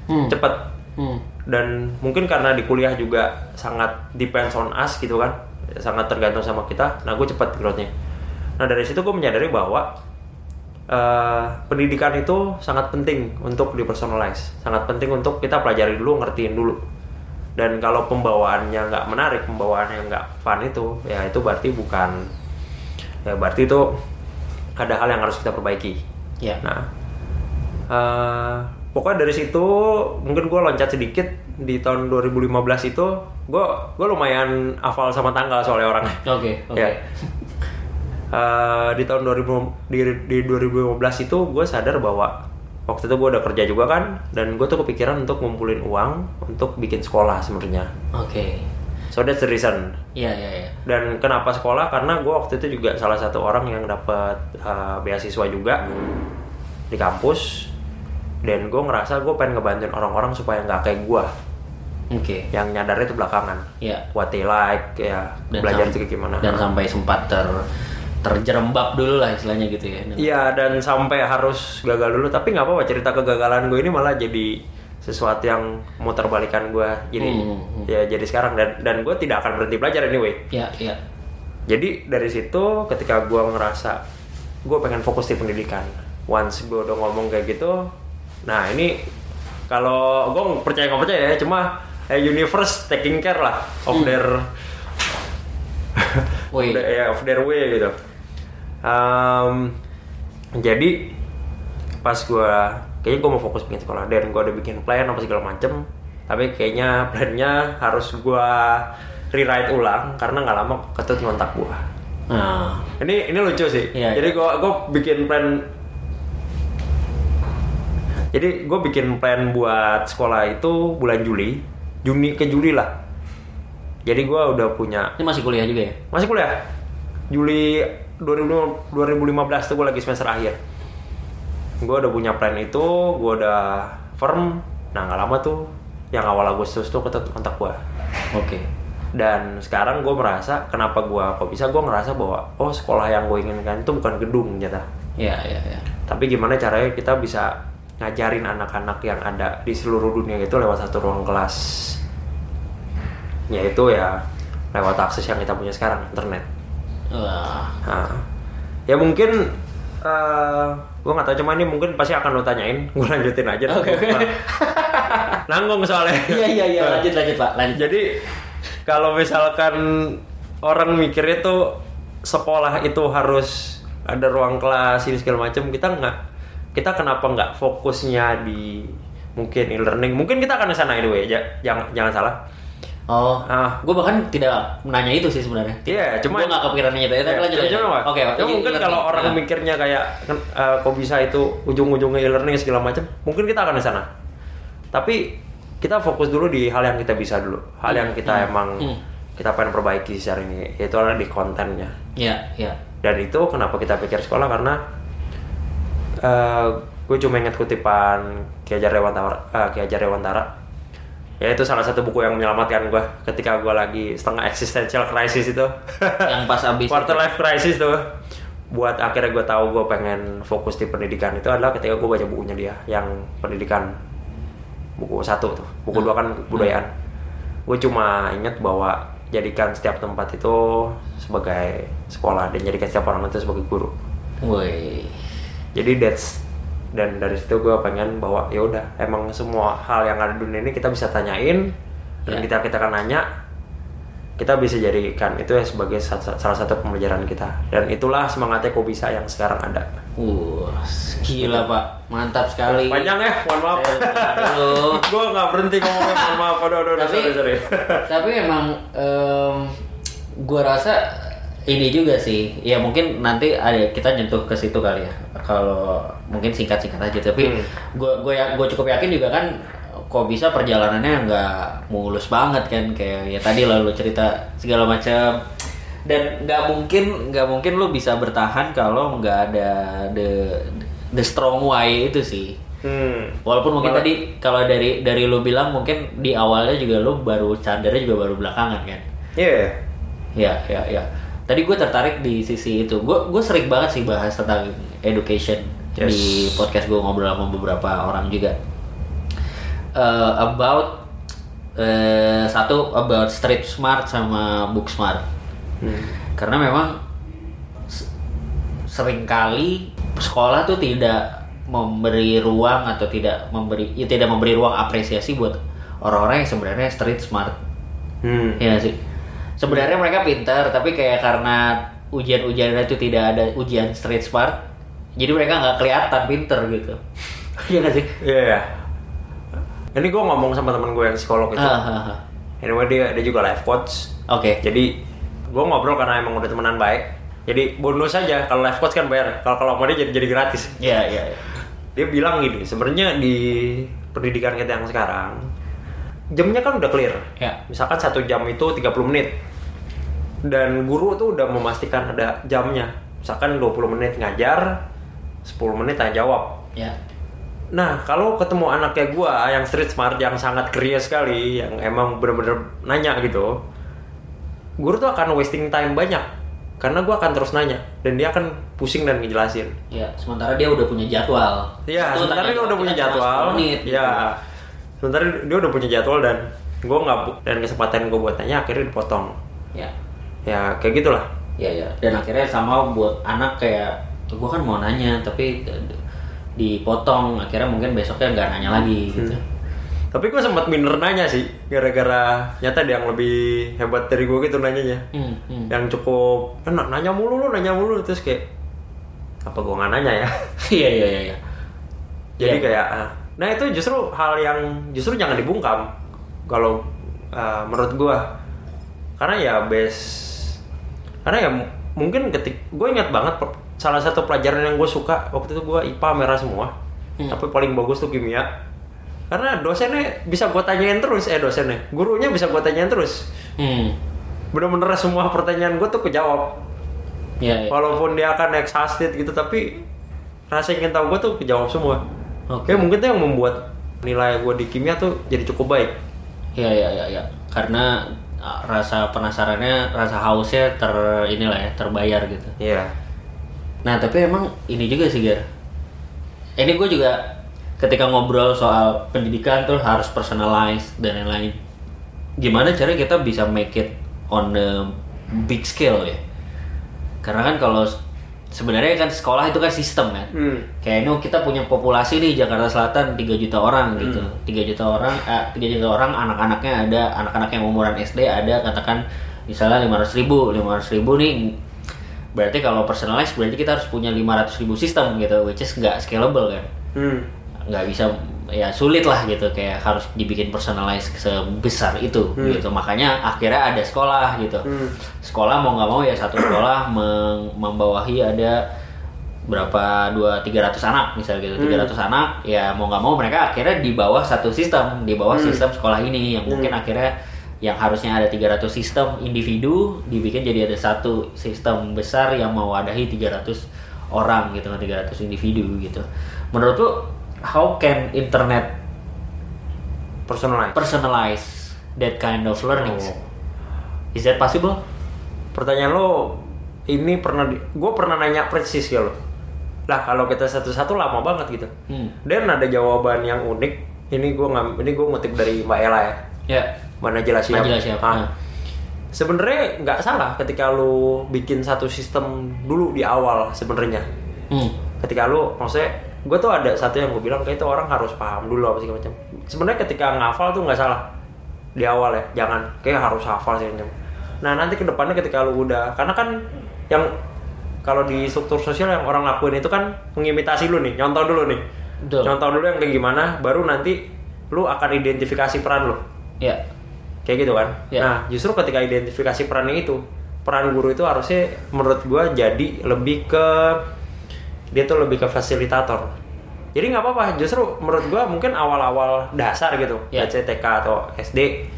Hmm. cepet. Hmm. dan mungkin karena di kuliah juga sangat depends on us gitu kan sangat tergantung sama kita nah gue cepat growthnya. Nah dari situ gue menyadari bahwa eh, pendidikan itu sangat penting untuk dipersonalize sangat penting untuk kita pelajari dulu ngertiin dulu dan kalau pembawaannya nggak menarik pembawaannya nggak fun itu ya itu berarti bukan ya berarti itu ada hal yang harus kita perbaiki Ya. Nah, eh, pokoknya dari situ mungkin gue loncat sedikit di tahun 2015 itu gue gue lumayan hafal sama tanggal soalnya orangnya. Oke, oke. Ya. Eh, di tahun 2000 di, di 2015 itu gue sadar bahwa waktu itu gue udah kerja juga kan dan gue tuh kepikiran untuk ngumpulin uang untuk bikin sekolah sebenarnya. Oke. So that's the reason. Iya, iya, iya. Dan kenapa sekolah? Karena gue waktu itu juga salah satu orang yang dapat uh, beasiswa juga di kampus. Dan gue ngerasa gue pengen ngebantuin orang-orang supaya nggak kayak gue Oke. yang nyadar itu belakangan. Iya. What they like, ya Dan belajar itu gimana. Dan sampai sempat ter terjerembab dulu lah istilahnya gitu ya. Iya dan sampai harus gagal dulu. Tapi nggak apa-apa cerita kegagalan gue ini malah jadi sesuatu yang muter balikan gue. Jadi Hmm, hmm. ya jadi sekarang dan dan gue tidak akan berhenti belajar anyway. Iya, iya. Jadi dari situ ketika gue ngerasa gue pengen fokus di pendidikan, once gue udah ngomong kayak gitu, nah ini kalau gue percaya nggak percaya ya, cuma eh, universe taking care lah of their Wih. of their- ya, of their way gitu. Um, jadi pas gue kayaknya gue mau fokus bikin sekolah dan gue udah bikin plan apa segala macem. Tapi kayaknya plannya harus gue rewrite ulang karena nggak lama ketut ngontak gue Nah, ini ini lucu sih. Iya, jadi gue gue bikin plan jadi gue bikin plan buat sekolah itu bulan Juli. Juni ke Juli lah. Jadi gue udah punya ini masih kuliah juga ya? masih kuliah. Juli 2000 2015 tuh gue lagi semester akhir gue udah punya plan itu gue udah firm nah nggak lama tuh yang awal Agustus tuh kontak gue Oke. dan sekarang gue merasa kenapa gue kok bisa gue ngerasa bahwa oh sekolah yang gue inginkan itu bukan gedung ternyata Iya, iya, iya. tapi gimana caranya kita bisa ngajarin anak-anak yang ada di seluruh dunia itu lewat satu ruang kelas yaitu ya lewat akses yang kita punya sekarang internet. Nah, ya mungkin eh gue nggak tahu cuma ini mungkin pasti akan lo tanyain. Gue lanjutin aja. Oke, oke. nanggung soalnya. Iya, iya, iya. Lanjut, lanjut, Pak. Lanjut. jadi kalau misalkan orang mikirnya tuh sekolah itu harus ada ruang kelas ini segala macam kita nggak kita kenapa nggak fokusnya di mungkin e-learning? Mungkin kita akan ke sana anyway ja- jangan jangan salah Oh, Ah. gue bahkan tidak menanya itu sih sebenarnya. Iya, cuma gue nggak kepikiran nanya itu. Tapi Ya, lanjut cuma- aja. Oke, Cuma ini mungkin learning. kalau orang Nah. mikirnya kayak kan, eh, kok bisa itu ujung-ujungnya e-learning segala macam, mungkin kita akan ke sana. Tapi kita fokus dulu di hal yang kita bisa dulu, hal yang kita Hmm. emang Hmm. kita pengen perbaiki secara ini, yaitu adalah di kontennya. Iya, iya. Dan itu kenapa kita pikir sekolah karena eh gue cuma ingat kutipan Ki Hajar Dewantara, eh, Ki Hajar Dewantara. Ya itu salah satu buku yang menyelamatkan gue ketika gue lagi setengah existential crisis itu. Yang pas abis quarter life crisis tuh. Buat akhirnya gue tahu gue pengen fokus di pendidikan. Itu adalah ketika gue baca bukunya dia yang pendidikan buku satu tuh. Buku dua kan kebudayaan. Gue cuma inget bahwa jadikan setiap tempat itu sebagai sekolah dan jadikan setiap orang itu sebagai guru. Woi. jadi that's dan dari situ gue pengen bahwa ya udah emang semua hal yang ada di dunia ini kita bisa tanyain dan Ya. kita kita akan nanya kita bisa jadikan itu ya sebagai sa- salah satu pembelajaran kita dan itulah semangatnya kok bisa yang sekarang ada Wah, gila Pak. Mantap sekali. panjang ya mohon maaf gue nggak berhenti ngomongnya mohon maaf aduh aduh, aduh tapi sorry sorry tapi emang em, gua rasa ini juga sih ya mungkin nanti ada kita nyentuh ke situ kali ya kalau mungkin singkat singkat aja tapi Hmm. gua gue gue cukup yakin juga kan kok bisa perjalanannya nggak mulus banget kan kayak ya tadi lalu cerita segala macam dan nggak mungkin nggak mungkin lu bisa bertahan kalau nggak ada the the strong way itu sih Hmm. Walaupun mungkin Malah- tadi kalau dari dari lu bilang mungkin di awalnya juga lu baru sadarnya juga baru belakangan kan. Iya. Ya, ya, ya. Tadi gue tertarik di sisi itu. Gue gue sering banget sih bahas tentang education Yes. di podcast gue ngobrol sama beberapa orang juga. Eh, about eh, satu about street smart sama book smart. Hmm. Karena memang sering kali sekolah tuh tidak memberi ruang atau tidak memberi ya tidak memberi ruang apresiasi buat orang-orang yang sebenarnya street smart. Hmm. Iya sih. Sebenarnya mereka pintar, tapi kayak karena ujian-ujiannya itu tidak ada ujian street smart, jadi mereka nggak kelihatan pinter gitu. Iya nggak sih? Iya ya. Ini gue ngomong sama temen gue yang psikolog itu. Ah, ah. Anyway dia dia juga life coach. Oke. Jadi gue ngobrol karena emang udah temenan baik. Jadi bonus aja kalau life coach kan bayar. Kalau kalau mau dia jadi jadi gratis. Iya iya. iya. Dia bilang gini, sebenarnya di pendidikan kita yang sekarang jamnya kan udah clear. Ya. Misalkan satu jam itu 30 menit. Dan guru tuh udah memastikan ada jamnya. Misalkan 20 menit ngajar, 10 menit tanya jawab. Ya. Nah, kalau ketemu anak kayak gua yang street smart, yang sangat kriya sekali, yang emang bener-bener nanya gitu, guru tuh akan wasting time banyak. Karena gua akan terus nanya, dan dia akan pusing dan ngejelasin. Ya, sementara dia udah punya jadwal. Iya, sementara tanya dia udah punya jadwal. 10 menit, gitu. Iya. Sementara dia udah punya jadwal dan gua nggak dan kesempatan gua buat nanya akhirnya dipotong. Ya. Ya, kayak gitulah. Ya ya. Dan akhirnya sama buat anak kayak gue kan mau nanya tapi d- dipotong akhirnya mungkin besoknya nggak nanya lagi gitu. Tapi gua sempat minder nanya sih, gara-gara nyata dia yang lebih hebat dari gua gitu nanyanya. Hmm, hmm. yang cukup kan nanya mulu lu nanya mulu terus kayak apa gua nggak nanya ya Iya iya iya. iya. jadi Iya. kayak ah, nah itu justru hal yang justru jangan dibungkam kalau ah, menurut gua karena ya base karena ya mungkin ketik gue ingat banget salah satu pelajaran yang gue suka waktu itu gua IPA merah semua Hmm. tapi paling bagus tuh kimia karena dosennya bisa gue tanyain terus eh dosennya gurunya bisa gue tanyain terus Hmm. bener-bener semua pertanyaan gue tuh kejawab Iya iya. walaupun dia akan exhausted gitu tapi rasa ingin tahu gue tuh kejawab semua Oke. Oke mungkin itu yang membuat nilai gue di kimia tuh jadi cukup baik Iya iya iya iya. Karena rasa penasarannya, rasa hausnya ter inilah ya, terbayar gitu. iya Nah tapi emang ini juga sih Gar. Ini gue juga ketika ngobrol soal pendidikan tuh harus personalized dan lain-lain. Gimana caranya kita bisa make it on the big scale ya? Karena kan kalau sebenarnya kan sekolah itu kan sistem kan. Hmm. Kayak ini kita punya populasi di Jakarta Selatan 3 juta orang gitu. 3 juta orang, eh, 3 juta orang anak-anaknya ada anak-anak yang umuran SD ada katakan misalnya 500 ribu, 500 ribu nih berarti kalau personalized berarti kita harus punya 500 ribu sistem gitu which is nggak scalable kan hmm. nggak bisa ya sulit lah gitu kayak harus dibikin personalized sebesar itu gitu. Makanya akhirnya ada sekolah gitu. Hmm. sekolah mau nggak mau ya satu sekolah membawahi ada berapa dua tiga ratus anak misalnya gitu. Tiga ratus anak ya mau nggak mau mereka akhirnya di bawah satu sistem di bawah sistem sekolah ini. Yang mungkin akhirnya yang harusnya ada 300 sistem individu dibikin jadi ada satu sistem besar yang mewadahi 300 orang gitu kan 300 individu gitu. Menurut lu how can internet personalized personalize that kind of learning Oh. is that possible pertanyaan lo ini pernah di, gue pernah nanya persis ya lo lah kalau kita satu-satu lama banget gitu Hmm. dan ada jawaban yang unik ini gue ngam ini gue ngutip dari mbak Ella ya ya mana jelas siap Najla Shihab, Ah. nah. sebenarnya nggak salah ketika lu bikin satu sistem dulu di awal sebenarnya hmm. ketika lu maksudnya gue tuh ada satu yang gue bilang kayak itu orang harus paham dulu apa segala macam. Sebenarnya ketika ngafal tuh nggak salah di awal ya jangan kayak harus hafal sih macam. Nah nanti ke depannya ketika lu udah karena kan yang kalau di struktur sosial yang orang lakuin itu kan mengimitasi lu nih nyontoh dulu nih. Betul. nyontoh dulu yang kayak gimana baru nanti lu akan identifikasi peran lu. Ya. Kayak gitu kan? Ya. nah justru ketika identifikasi perannya itu peran guru itu harusnya menurut gua jadi lebih ke dia tuh lebih ke fasilitator. Jadi nggak apa-apa justru menurut gua mungkin awal-awal dasar gitu Ya. let's say TK atau SD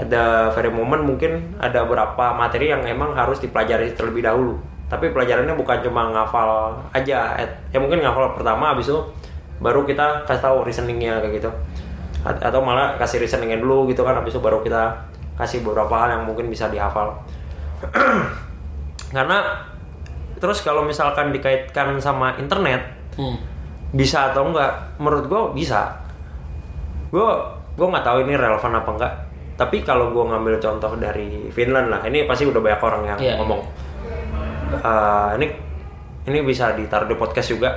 ada very moment mungkin ada beberapa materi yang emang harus dipelajari terlebih dahulu. Tapi pelajarannya bukan cuma ngafal aja ya mungkin ngafal pertama habis itu baru kita kasih tahu reasoningnya kayak gitu. A- atau malah kasih reasoningnya dulu gitu kan habis itu baru kita kasih beberapa hal yang mungkin bisa dihafal. Karena terus kalau misalkan dikaitkan sama internet Hmm. bisa atau enggak? Menurut gue bisa. Gue gue nggak tahu ini relevan apa enggak. Tapi kalau gue ngambil contoh dari Finland lah ini pasti udah banyak orang yang Iya, ngomong. Eh, ini ini bisa ditaruh di podcast juga.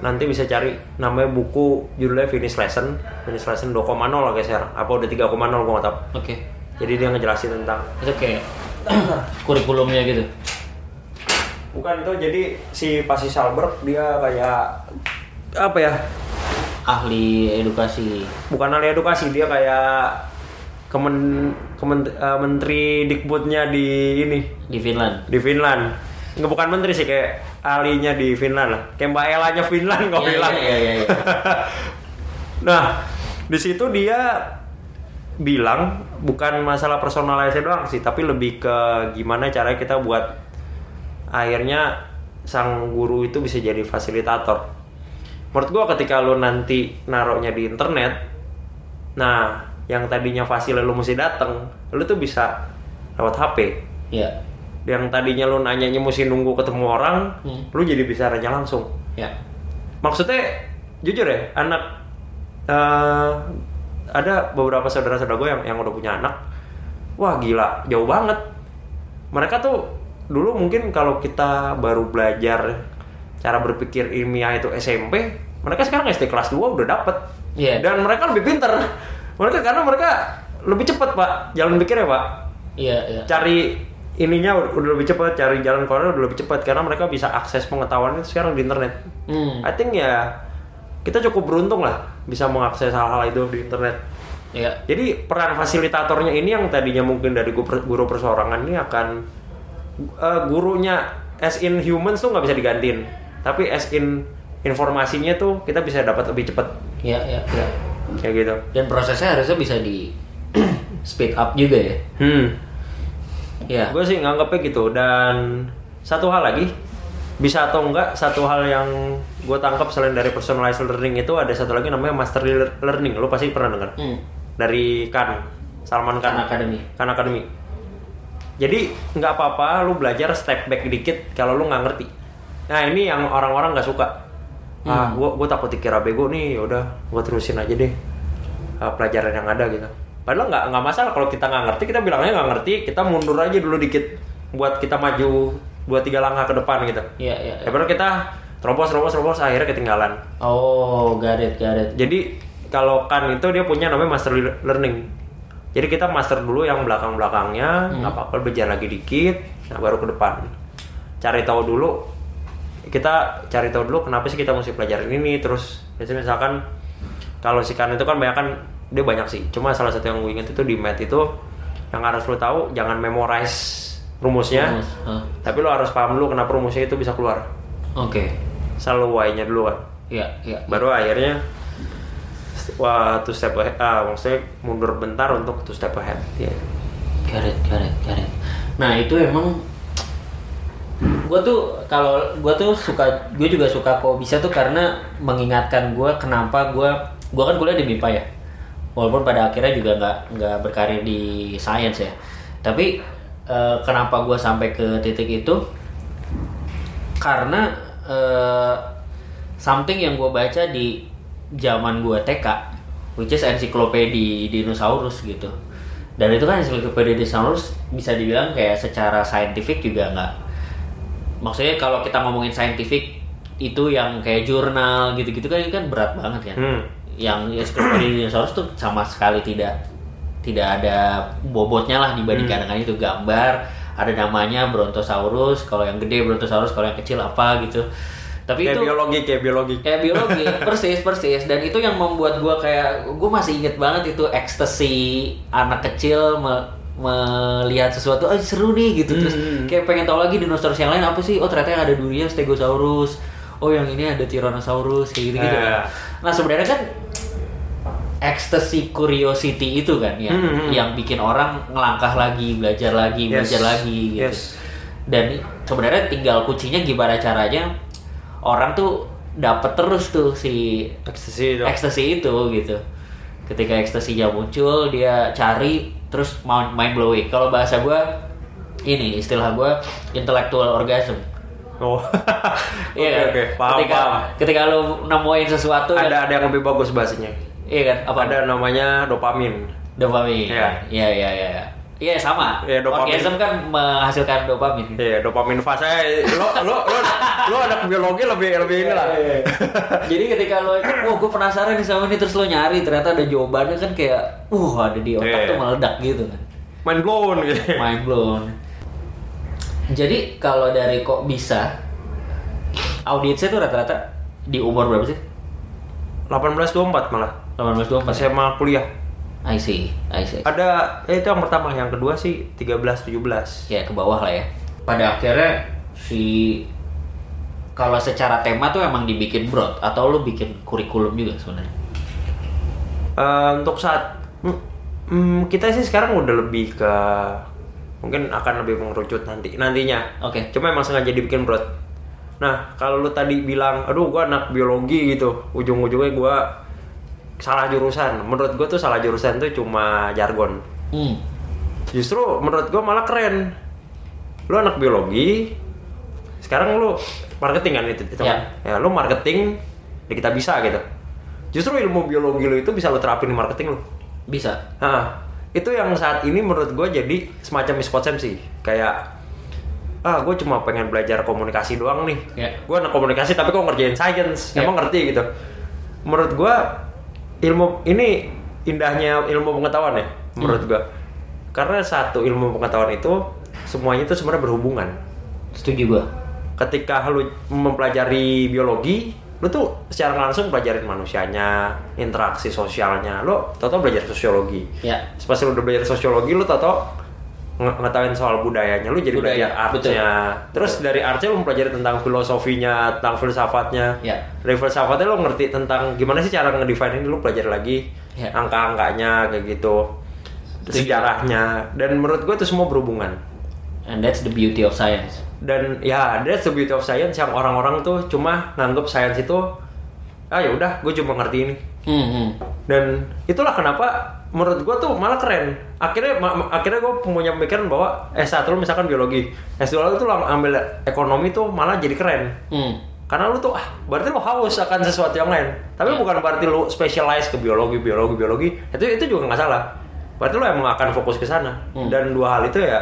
Nanti bisa cari namanya buku judulnya Finish Lesson Finish Lesson 2,0 lah guys ya. Apa udah 3,0 gue nggak tahu. Oke. jadi dia ngejelasin tentang Itu kayak kurikulumnya gitu. Bukan itu jadi si Pasi Salberg dia kayak apa ya Ahli edukasi. bukan ahli edukasi dia kayak kemen, kemen- eh, menteri dikbudnya di ini di Finland. di Finland nggak bukan menteri sih kayak ahlinya di Finland lah kayak mbak Elanya Finland kok Iya, bilang iya, iya, iya. nah di situ dia bilang bukan masalah personalisasi doang sih tapi lebih ke gimana caranya kita buat akhirnya sang guru itu bisa jadi fasilitator menurut gua ketika lu nanti naruhnya di internet nah yang tadinya fasil lu mesti dateng lu tuh bisa lewat HP Iya. yang tadinya lu nanyanya mesti nunggu ketemu orang Hmm. lu jadi bisa nanya langsung Ya. maksudnya jujur ya anak eh, ada beberapa saudara-saudara gue yang yang udah punya anak wah gila jauh banget mereka tuh dulu mungkin kalau kita baru belajar cara berpikir ilmiah itu SMP mereka sekarang SD kelas 2 udah dapet Iya. dan mereka lebih pinter mereka karena mereka lebih cepat pak jalan pikirnya pak Iya, iya. cari ininya udah lebih cepat cari jalan keluar udah lebih cepat karena mereka bisa akses pengetahuan itu sekarang di internet Hmm. I think ya kita cukup beruntung lah bisa mengakses hal-hal itu di internet. Iya. Jadi peran fasilitatornya ini yang tadinya mungkin dari gu- guru perseorangan ini akan eh, gurunya as in humans tuh nggak bisa digantiin, tapi as in informasinya tuh kita bisa dapat lebih cepat Iya, iya, iya. kayak gitu. Dan prosesnya harusnya bisa di speed up juga ya. Hmm, Iya. gue sih nganggapnya gitu dan satu hal lagi bisa atau enggak satu hal yang gue tangkap selain dari personalized learning itu ada satu lagi namanya mastery learning lo pasti pernah dengar Hmm. dari Kan Salman Khan Khan Academy. Khan Academy jadi nggak apa-apa lu belajar step back dikit kalau lu nggak ngerti nah ini yang orang-orang nggak suka ah gua gua takut dikira bego nih yaudah gua terusin aja deh uh, pelajaran yang ada gitu padahal nggak nggak masalah kalau kita nggak ngerti kita bilangnya nggak ngerti kita mundur aja dulu dikit buat kita maju dua tiga langkah ke depan gitu Iya, iya. iya. daripada kita terobos terobos terobos akhirnya ketinggalan Oh, got it. jadi kalau kan itu dia punya namanya master learning. Jadi kita master dulu yang belakang-belakangnya, nggak apa-apa belajar lagi dikit, nah baru ke depan. Cari tahu dulu. Kita cari tahu dulu kenapa sih kita mesti pelajarin ini terus biasanya misalkan kalau si kan itu kan banyak kan dia banyak sih. Cuma salah satu yang gue inget itu di math itu yang harus lo tahu jangan memorize rumusnya, Rumus, hah. tapi lo harus paham dulu kenapa rumusnya itu bisa keluar. Oke. Selalu why-nya dulu kan Iya, iya. baru akhirnya wah two step ahead ah maksudnya mundur bentar untuk two step ahead ya got it, got it. Nah itu emang gue tuh kalau gue tuh suka gue juga suka kok bisa tuh karena mengingatkan gue kenapa gue gue kan kuliah di MIPA ya. Walaupun pada akhirnya juga nggak nggak berkarir di sains ya. Tapi eh, kenapa gue sampai ke titik itu? Karena eh, something yang gue baca di zaman gue TK which is ensiklopedia dinosaurus gitu. Dan itu kan ensiklopedia dinosaurus bisa dibilang kayak secara saintifik juga nggak. Maksudnya kalau kita ngomongin saintifik itu yang kayak jurnal gitu-gitu kan kan berat banget kan. Hmm. yang ensiklopedia dinosaurus tuh sama sekali tidak tidak ada bobotnya lah dibandingkan dengan itu. Gambar ada namanya Brontosaurus kalau yang gede Brontosaurus kalau yang kecil apa gitu tapi kayak itu biologi kayak biologi kayak biologi persis persis dan itu yang membuat gua kayak gue masih inget banget itu ekstasi anak kecil me- melihat sesuatu oh seru nih gitu terus Hmm. kayak pengen tahu lagi dinosaurus yang lain apa sih oh ternyata yang ada durian stegosaurus oh yang ini ada tyrannosaurus kayak gitu gitu Eh. nah sebenarnya kan ekstasi curiosity itu kan ya Hmm, hmm. yang bikin orang ngelangkah lagi belajar lagi Yes. belajar lagi gitu Yes. dan sebenarnya tinggal kuncinya gimana caranya orang tuh dapat terus tuh si ekstasi itu. ekstasi itu gitu. Ketika ekstasinya muncul dia cari terus mind blowing. Kalau bahasa gue ini istilah gue intellectual orgasm. Oh. Iya kan? oke paham ketika paham. ketika lu nemuin sesuatu ada ada yang lebih bagus bahasanya. Iya kan? Apa? Ada namanya dopamin. Dopamin. Iya. iya iya iya iya Iya sama. Iya, dopamin. Orgasm kan menghasilkan dopamin. Iya, dopamin fase. Lo lo lo lo anak biologi lebih lebih ini lah. Jadi ketika lo, wah gue penasaran nih sama ini terus lo nyari ternyata ada jawabannya kan kayak, uh ada di otak Iya. tuh meledak gitu kan. Mind blown gitu. Mind blown. Jadi kalau dari kok bisa, audiensnya tuh rata-rata di umur berapa sih? 1824 malah. 18 24 SMA kuliah. I see, I see. Ada eh, itu yang pertama, yang kedua sih 13 17. Ya ke bawah lah ya. Pada akhirnya si kalau secara tema tuh emang dibikin broad atau lo bikin kurikulum juga sebenarnya. Eh, untuk saat mm, mm, kita sih sekarang udah lebih ke mungkin akan lebih mengerucut nanti nantinya. Oke. Cuma emang sengaja dibikin broad. Nah, kalau lu tadi bilang, aduh gua anak biologi gitu, ujung-ujungnya gua salah jurusan. Menurut gua tuh salah jurusan tuh cuma jargon. Hmm. Justru menurut gua malah keren. Lu anak biologi, sekarang lu marketing kan itu, itu Ya. kan? ya lu marketing, ya kita bisa gitu. Justru ilmu biologi lu itu bisa lu terapin di marketing lu. Bisa. Nah, itu yang saat ini menurut gue jadi semacam miskonsepsi. Kayak, ah gue cuma pengen belajar komunikasi doang nih. Ya. Gue anak komunikasi tapi kok ngerjain science. Ya. Emang ngerti gitu. Menurut gue, ilmu ini indahnya ilmu pengetahuan ya. Menurut gue. Karena satu ilmu pengetahuan itu, semuanya itu sebenarnya berhubungan. Setuju gua. Ketika lu mempelajari biologi, lu tuh secara langsung pelajarin manusianya, interaksi sosialnya. Lu tau belajar sosiologi Ya. pas lu udah belajar sosiologi lu tau nge ngetahuin soal budayanya lu jadi Budaya, belajar artnya terus dari artnya lu mempelajari tentang filosofinya tentang filsafatnya. Ya. dari filsafatnya lu ngerti tentang gimana sih cara ngedefine ini lu pelajari lagi Ya. angka-angkanya kayak gitu. Sejarahnya. Dan menurut gue itu semua berhubungan. And that's the beauty of science. dan ya that's the beauty of science yang orang-orang tuh cuma nganggep science itu ah ya udah gue cuma ngerti ini. Hmm, hmm. dan itulah kenapa menurut gue tuh malah keren. Akhirnya ma- akhirnya gue punya pemikiran bahwa S1 lu misalkan biologi S2 lu tuh ambil ekonomi tuh malah jadi keren. Hmm. karena lu tuh ah berarti lu haus akan sesuatu yang lain. Tapi bukan berarti lu specialize ke biologi biologi biologi. Itu itu juga nggak salah. Berarti lu emang akan fokus ke sana. Dan dua hal itu ya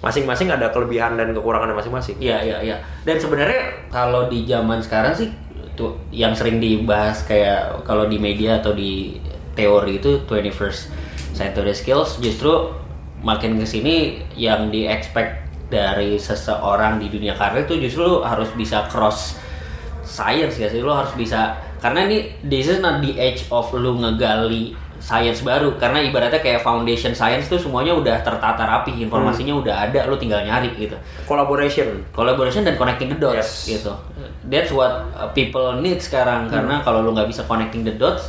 masing-masing ada kelebihan dan kekurangannya masing-masing. Iya, iya, iya. Dan sebenarnya kalau di zaman sekarang sih tuh yang sering dibahas kayak kalau di media atau di teori itu 21st century skills. Justru makin ke sini yang di expect dari seseorang di dunia karir itu justru lu harus bisa cross science ya sih? Lu harus bisa karena ini this is not the age of lu ngegali science baru. Karena ibaratnya kayak foundation science tuh semuanya udah tertata rapi informasinya udah ada lu tinggal nyari gitu. Collaboration. Collaboration dan connecting the dots Yes. gitu. That's what uh, people need sekarang. Karena kalau lu nggak bisa connecting the dots,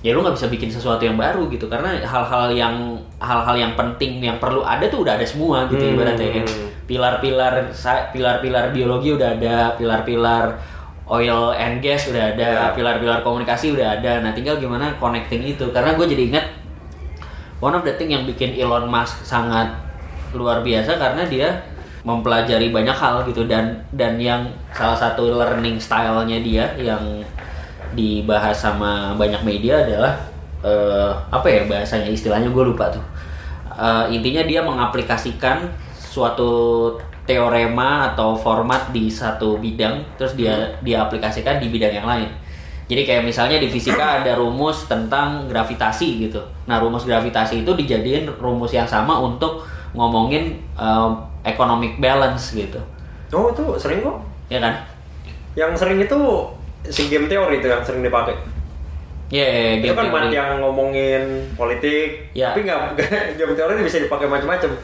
ya lu nggak bisa bikin sesuatu yang baru gitu. Karena hal-hal yang hal-hal yang penting yang perlu ada tuh udah ada semua gitu Hmm. ibaratnya. ya. Pilar-pilar pilar-pilar biologi udah ada, pilar-pilar oil and gas udah ada, Ya. pilar-pilar komunikasi udah ada. Nah tinggal gimana connecting itu. Karena gue jadi ingat one of the thing yang bikin Elon Musk sangat luar biasa karena dia mempelajari banyak hal gitu dan dan yang salah satu learning stylenya dia yang dibahas sama banyak media adalah eh, apa ya bahasanya istilahnya gue lupa tuh. Eh, intinya dia mengaplikasikan suatu teorema atau format di satu bidang terus dia dia aplikasikan di bidang yang lain. Jadi kayak misalnya di fisika ada rumus tentang gravitasi gitu. Nah rumus gravitasi itu dijadiin rumus yang sama untuk ngomongin um, economic balance gitu, oh itu sering kok. Ya kan? yang sering itu si game teori itu yang sering dipakai Ya, yeah, itu kan man- yang ngomongin politik Ya. tapi nggak game teori ini bisa dipakai macam-macam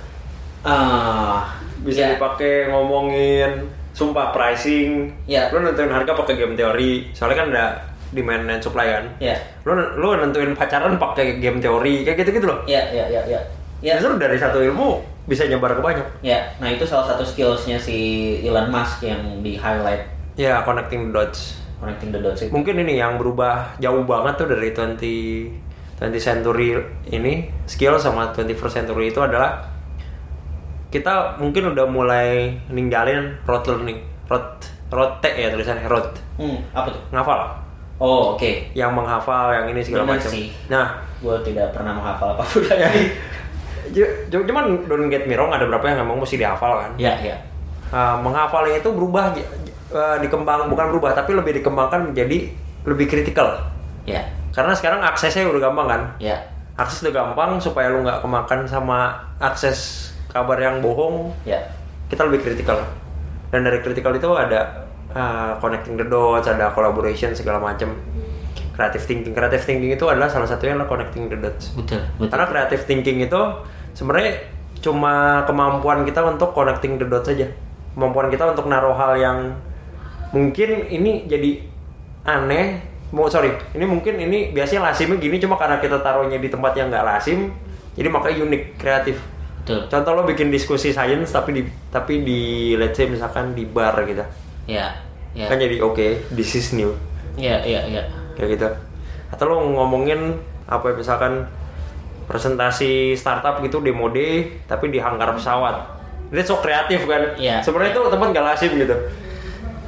Ah, bisa ya. dipakai ngomongin sumpah pricing Ya. lu nentuin harga pakai game teori soalnya kan ada demand and supply kan Ya, lu lu nentuin pacaran pakai game teori kayak gitu gitu loh ya, ya, ya, ya. Ya, justru dari satu ilmu bisa nyebar ke banyak ya. Nah itu salah satu skillsnya si Elon Musk yang di highlight. ya connecting dots connecting the dots itu. mungkin ini yang berubah jauh banget tuh dari 20 20 century ini skill sama 21st century itu adalah kita mungkin udah mulai ninggalin rote learning rote rote ya tulisannya rote Hmm, apa tuh? ngafal Oh, oke. yang menghafal yang ini segala macam nah Gue tidak pernah menghafal apa pun ya, lagi. cuman don't get me wrong ada beberapa yang emang mesti dihafal kan ya, ya. Uh, menghafalnya itu berubah uh, dikembang bukan berubah tapi lebih dikembangkan menjadi lebih kritikal Ya, karena sekarang aksesnya udah gampang kan? Ya. akses udah gampang supaya lu nggak kemakan sama akses kabar yang bohong. Ya. kita lebih kritikal dan dari kritikal itu ada uh, connecting the dots ada collaboration segala macam creative thinking. Creative thinking itu adalah salah satunya adalah connecting the dots. Betul, betul. karena creative thinking itu sebenarnya cuma kemampuan kita untuk connecting the dots saja kemampuan kita untuk naruh hal yang mungkin ini jadi aneh mau sorry ini mungkin ini biasanya lasimnya gini cuma karena kita taruhnya di tempat yang nggak lasim jadi makanya unik kreatif Betul. contoh lo bikin diskusi sains tapi di tapi di let's say misalkan di bar gitu Ya, ya. kan jadi oke this is new Ya, ya, ya. kayak gitu atau lo ngomongin apa misalkan presentasi startup gitu demo day tapi di hangkar pesawat ini so kreatif kan Iya. sebenarnya itu tempat gak lasim gitu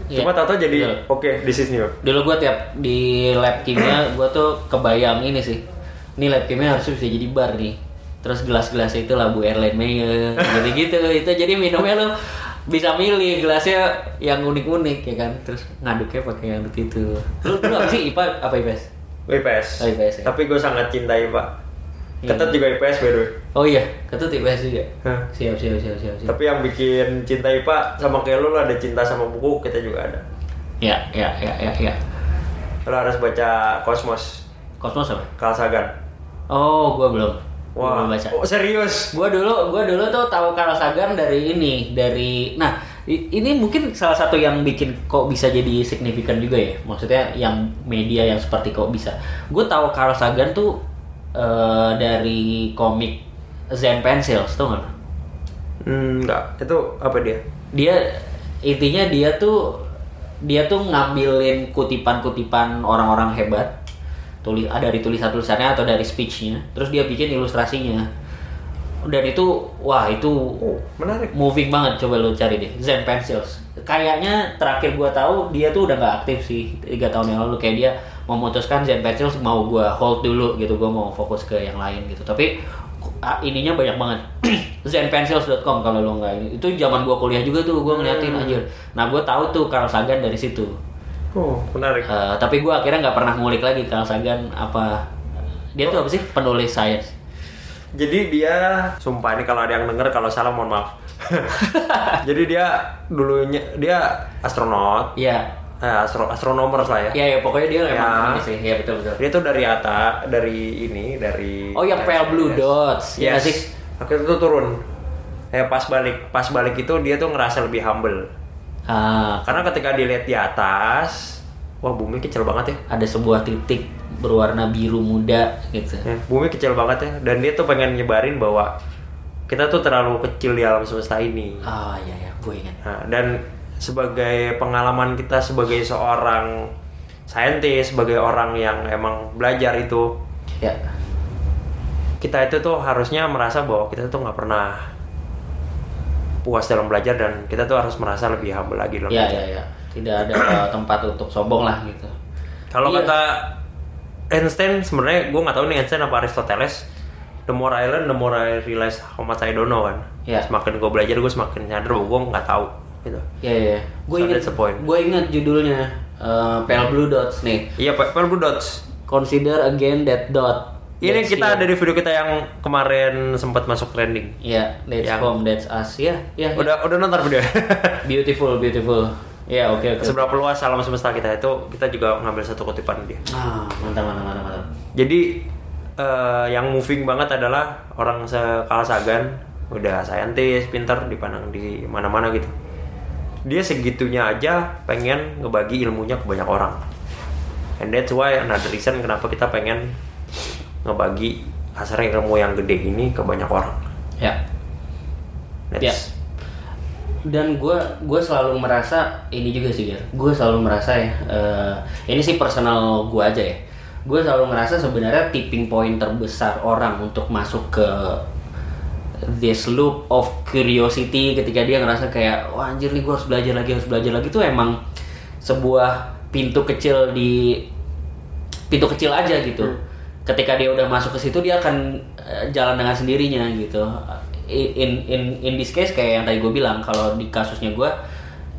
Iya. cuma tato jadi oke this is new Dulu gue tiap di lab kimia gue tuh kebayang ini sih. Ini lab kimia harusnya bisa jadi bar nih. Terus gelas-gelas itu labu Erlen Meyer gitu-gitu. itu jadi minumnya lo bisa milih gelasnya yang unik-unik ya kan. Terus ngaduknya pakai yang itu. Lu dulu apa sih IPA apa IPS? IPS Oh, IPS, ya. tapi gue sangat cintai pak Iya. Ketat juga IPS by the way Oh iya, ketut IPS juga. Hah. Siap, siap, siap, siap, siap. tapi yang bikin cinta IPA sama kayak lu ada cinta sama buku kita juga ada Ya, ya, ya, ya, ya. lo harus baca Cosmos Kosmos apa? Carl Sagan Oh, gue belum. Gua wah belum baca. oh serius Gua dulu, gua dulu tuh tahu Carl Sagan dari ini, dari nah ini mungkin salah satu yang bikin kok bisa jadi signifikan juga ya. Maksudnya yang media yang seperti kok bisa. Gue tahu Carl Sagan tuh eh, dari komik Zen Pencils, tau nggak? Hmm, enggak itu apa dia? Dia intinya dia tuh dia tuh ngambilin kutipan-kutipan orang-orang hebat. Tulis ada dari tulisan-tulisannya atau dari speechnya. Terus dia bikin ilustrasinya. Dan itu wah itu oh menarik. moving banget. Coba lu cari deh Zen Pencils. Kayaknya terakhir gua tahu dia tuh udah nggak aktif sih tiga tahun yang lalu. Kayak dia memutuskan Zen Pencils mau gua hold dulu gitu gua mau fokus ke yang lain gitu. Tapi ah, ininya banyak banget. Zenpencils.com kalau lo nggak ini. Itu zaman gua kuliah juga tuh gua ngeliatin anjir. Nah gua tahu tuh Carl Sagan dari situ. Oh menarik. Eh, tapi gua akhirnya nggak pernah ngulik lagi Carl Sagan apa dia tuh apa sih? Penulis sains. Jadi dia, sumpah ini kalau ada yang denger kalau salah mohon maaf. Jadi dia dulunya dia astronot, Iya eh, astro astronomer lah ya. Iya, ya, pokoknya dia Ya. emang ini sih. Iya, betul betul. Dia tuh dari atas, dari ini, dari Oh, yang pale blue dots, ya nggak Yes. sih? Akhirnya tuh turun. Eh pas balik, pas balik itu dia tuh ngerasa lebih humble. Ah, Karena ketika dilihat di atas, wah bumi kecil banget ya. ada sebuah titik berwarna biru muda gitu. Ya, bumi kecil banget ya. Dan dia tuh pengen nyebarin bahwa kita tuh terlalu kecil di alam semesta ini. Ah, iya ya, gue ingat. Nah, dan sebagai pengalaman kita sebagai seorang saintis, sebagai orang yang emang belajar itu, Ya. kita itu tuh harusnya merasa bahwa kita tuh nggak pernah puas dalam belajar dan kita tuh harus merasa lebih humble lagi dalam Ya, belajar. ya, ya. Tidak ada uh, tempat untuk sombong lah gitu. Kalau Iya. kata Einstein, sebenarnya gue nggak tahu nih Einstein apa Aristoteles. The more I learn, the more I realize how much I don't know kan. Iya. Semakin gue belajar, gue semakin nyadar bahwa gue nggak tahu gitu. Ya, ya. Gue So that's point. Gue ingat judulnya uh, Pale Blue Dots nih. Iya, Pak, Pale Blue Dots. Consider again that dot. Ini That's kita here. ada di video kita yang kemarin sempat masuk trending. Ya, that's Yang- home, that's us. Ya, ya. ya. Udah udah nonton video. Beautiful, beautiful. Ya, oke, oke. Seberapa luas alam semesta kita itu kita juga ngambil satu kutipan dia. Ah, mantap, mantap, mantap, mantap. Jadi eh, yang moving banget adalah orang sekala Sagan udah saintis, pintar dipandang di mana-mana gitu. Dia segitunya aja pengen ngebagi ilmunya ke banyak orang. And that's why another reason kenapa kita pengen ngebagi kasarnya ilmu yang gede ini ke banyak orang. Ya. That's, Ya. dan gue gue selalu merasa ini juga sih gue selalu merasa ya eh, ini sih personal gue aja ya gue selalu merasa sebenarnya tipping point terbesar orang untuk masuk ke this loop of curiosity ketika dia ngerasa kayak wah anjir nih gue harus belajar lagi harus belajar lagi itu emang sebuah pintu kecil di pintu kecil aja gitu. Ketika dia udah masuk ke situ dia akan eh, jalan dengan sendirinya gitu. In in in this case kayak yang tadi gue bilang kalau di kasusnya gue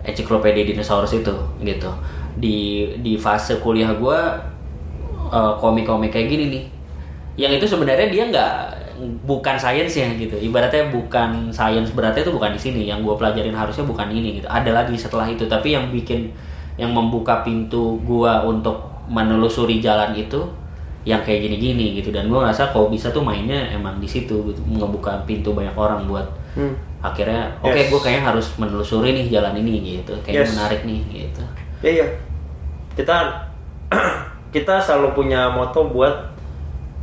ensiklopedia dinosaurus itu gitu. Di di fase kuliah gue eh, komik-komik kayak gini nih. Yang itu sebenarnya dia nggak bukan sains ya gitu ibaratnya bukan sains beratnya itu bukan di sini yang gue pelajarin harusnya bukan ini gitu ada lagi setelah itu tapi yang bikin yang membuka pintu gue untuk menelusuri jalan itu yang kayak gini-gini gitu dan gue ngerasa kalau bisa tuh mainnya emang di situ gitu ngebuka pintu banyak orang buat Hmm. akhirnya oke Yes. gue kayaknya harus menelusuri nih jalan ini gitu kayaknya Yes. menarik nih gitu Iya iya. Kita kita selalu punya moto buat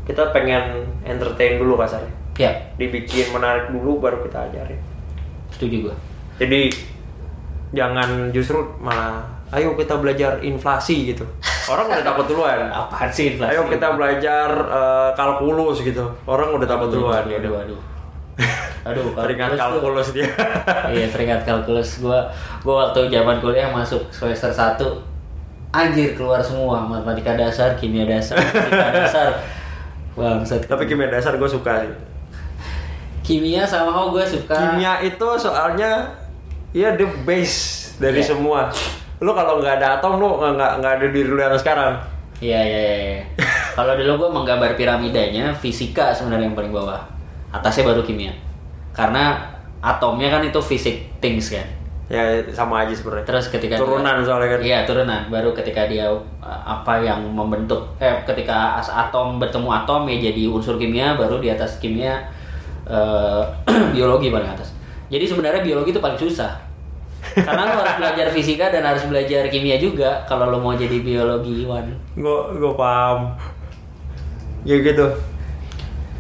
kita pengen entertain dulu kasarnya. ya Dibikin menarik dulu baru kita ajarin. setuju gue Jadi jangan justru malah ayo kita belajar inflasi gitu. Orang udah takut duluan. apaan sih inflasi? Ayo kita belajar eh, kalkulus gitu. Orang udah takut duluan aduh, gitu. aduh, aduh. Aduh, Teringat kalkulus tuh- dia. iya teringat kalkulus gua gua waktu zaman kuliah masuk semester 1 anjir keluar semua matematika dasar kimia dasar fisika dasar bangsat Tapi kimia dasar gue suka sih. kimia sama how gue suka Kimia itu soalnya ya the base dari Iya. semua. Lu kalau nggak ada atom lu nggak nggak ada diri lu yang sekarang. iya iya iya iya. kalau dulu gua menggambar piramidanya fisika sebenarnya yang paling bawah atasnya baru kimia karena atomnya kan itu fisik things kan Ya sama aja sebenarnya. Terus ketika turunan dia- soalnya kan. Iya turunan. Baru ketika dia uh, apa yang membentuk eh ketika as atom bertemu atom ya jadi unsur kimia. Baru di atas kimia eh, biologi paling atas. Jadi sebenarnya biologi itu paling susah. Karena lo harus belajar fisika dan harus belajar kimia juga kalau lo mau jadi biologiwan. Gue gue paham. Ya gitu.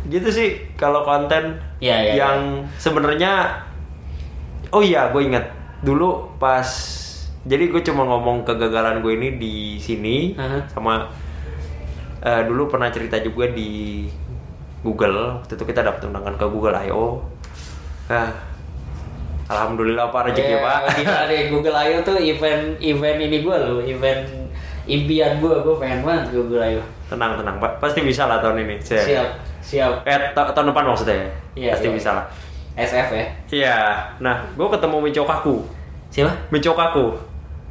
Gitu sih kalau konten Iya, iya, yang sebenarnya Oh iya, gue ingat dulu pas jadi gue cuma ngomong kegagalan gue ini di sini Aha. sama eh, dulu pernah cerita juga di Google waktu itu kita dapat undangan ke Google I.O. Nah, alhamdulillah pak rezeki Ya, pak. gila deh Google I.O tuh event event ini gue loh, event impian gue, gue pengen banget Google I.O. tenang tenang pak, pasti bisa lah tahun ini. Saya- Siap, siap. Eh ta- tahun depan maksudnya. Iya, pasti iya. bisa lah. SF ya. Iya, nah gue ketemu Michokaku, Siapa? Michokaku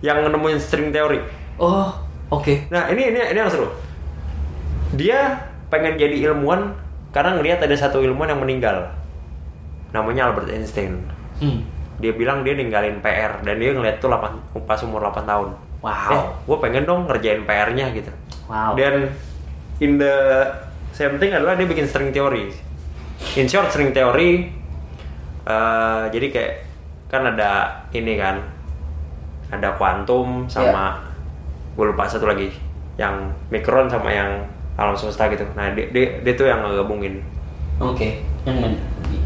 yang nemuin string teori. Oh, oke. Nah ini ini ini yang seru. Dia pengen jadi ilmuwan karena ngelihat ada satu ilmuwan yang meninggal. Namanya Albert Einstein. Hmm. Dia bilang dia ninggalin PR dan dia ngeliat tuh 8, pas umur 8 tahun. Wow. Eh, gue pengen dong ngerjain PR-nya gitu. Wow. Dan in the same thing adalah dia bikin string theory. In short string theory eh, jadi kayak kan ada ini kan ada kuantum sama gue lupa satu lagi yang mikron sama yang alam semesta gitu. Nah dia, dia, dia tuh yang ngegabungin Oke. Yang men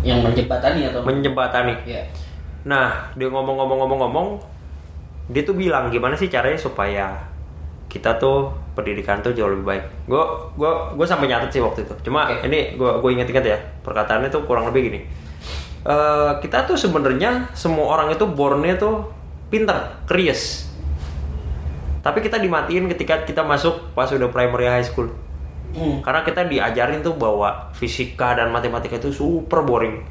yang menjembatani atau menjembatani. Iya. Nah, dia ngomong-ngomong-ngomong-ngomong, dia tuh bilang gimana sih caranya supaya kita tuh pendidikan tuh jauh lebih baik. Gue gue gue sampai nyatet sih waktu itu. Cuma Oke. ini gue gue inget-inget ya perkataannya tuh kurang lebih gini. Eh, kita tuh sebenarnya semua orang itu bornnya tuh pinter, curious. Tapi kita dimatiin ketika kita masuk pas udah primary high school. Hmm. Karena kita diajarin tuh bahwa fisika dan matematika itu super boring.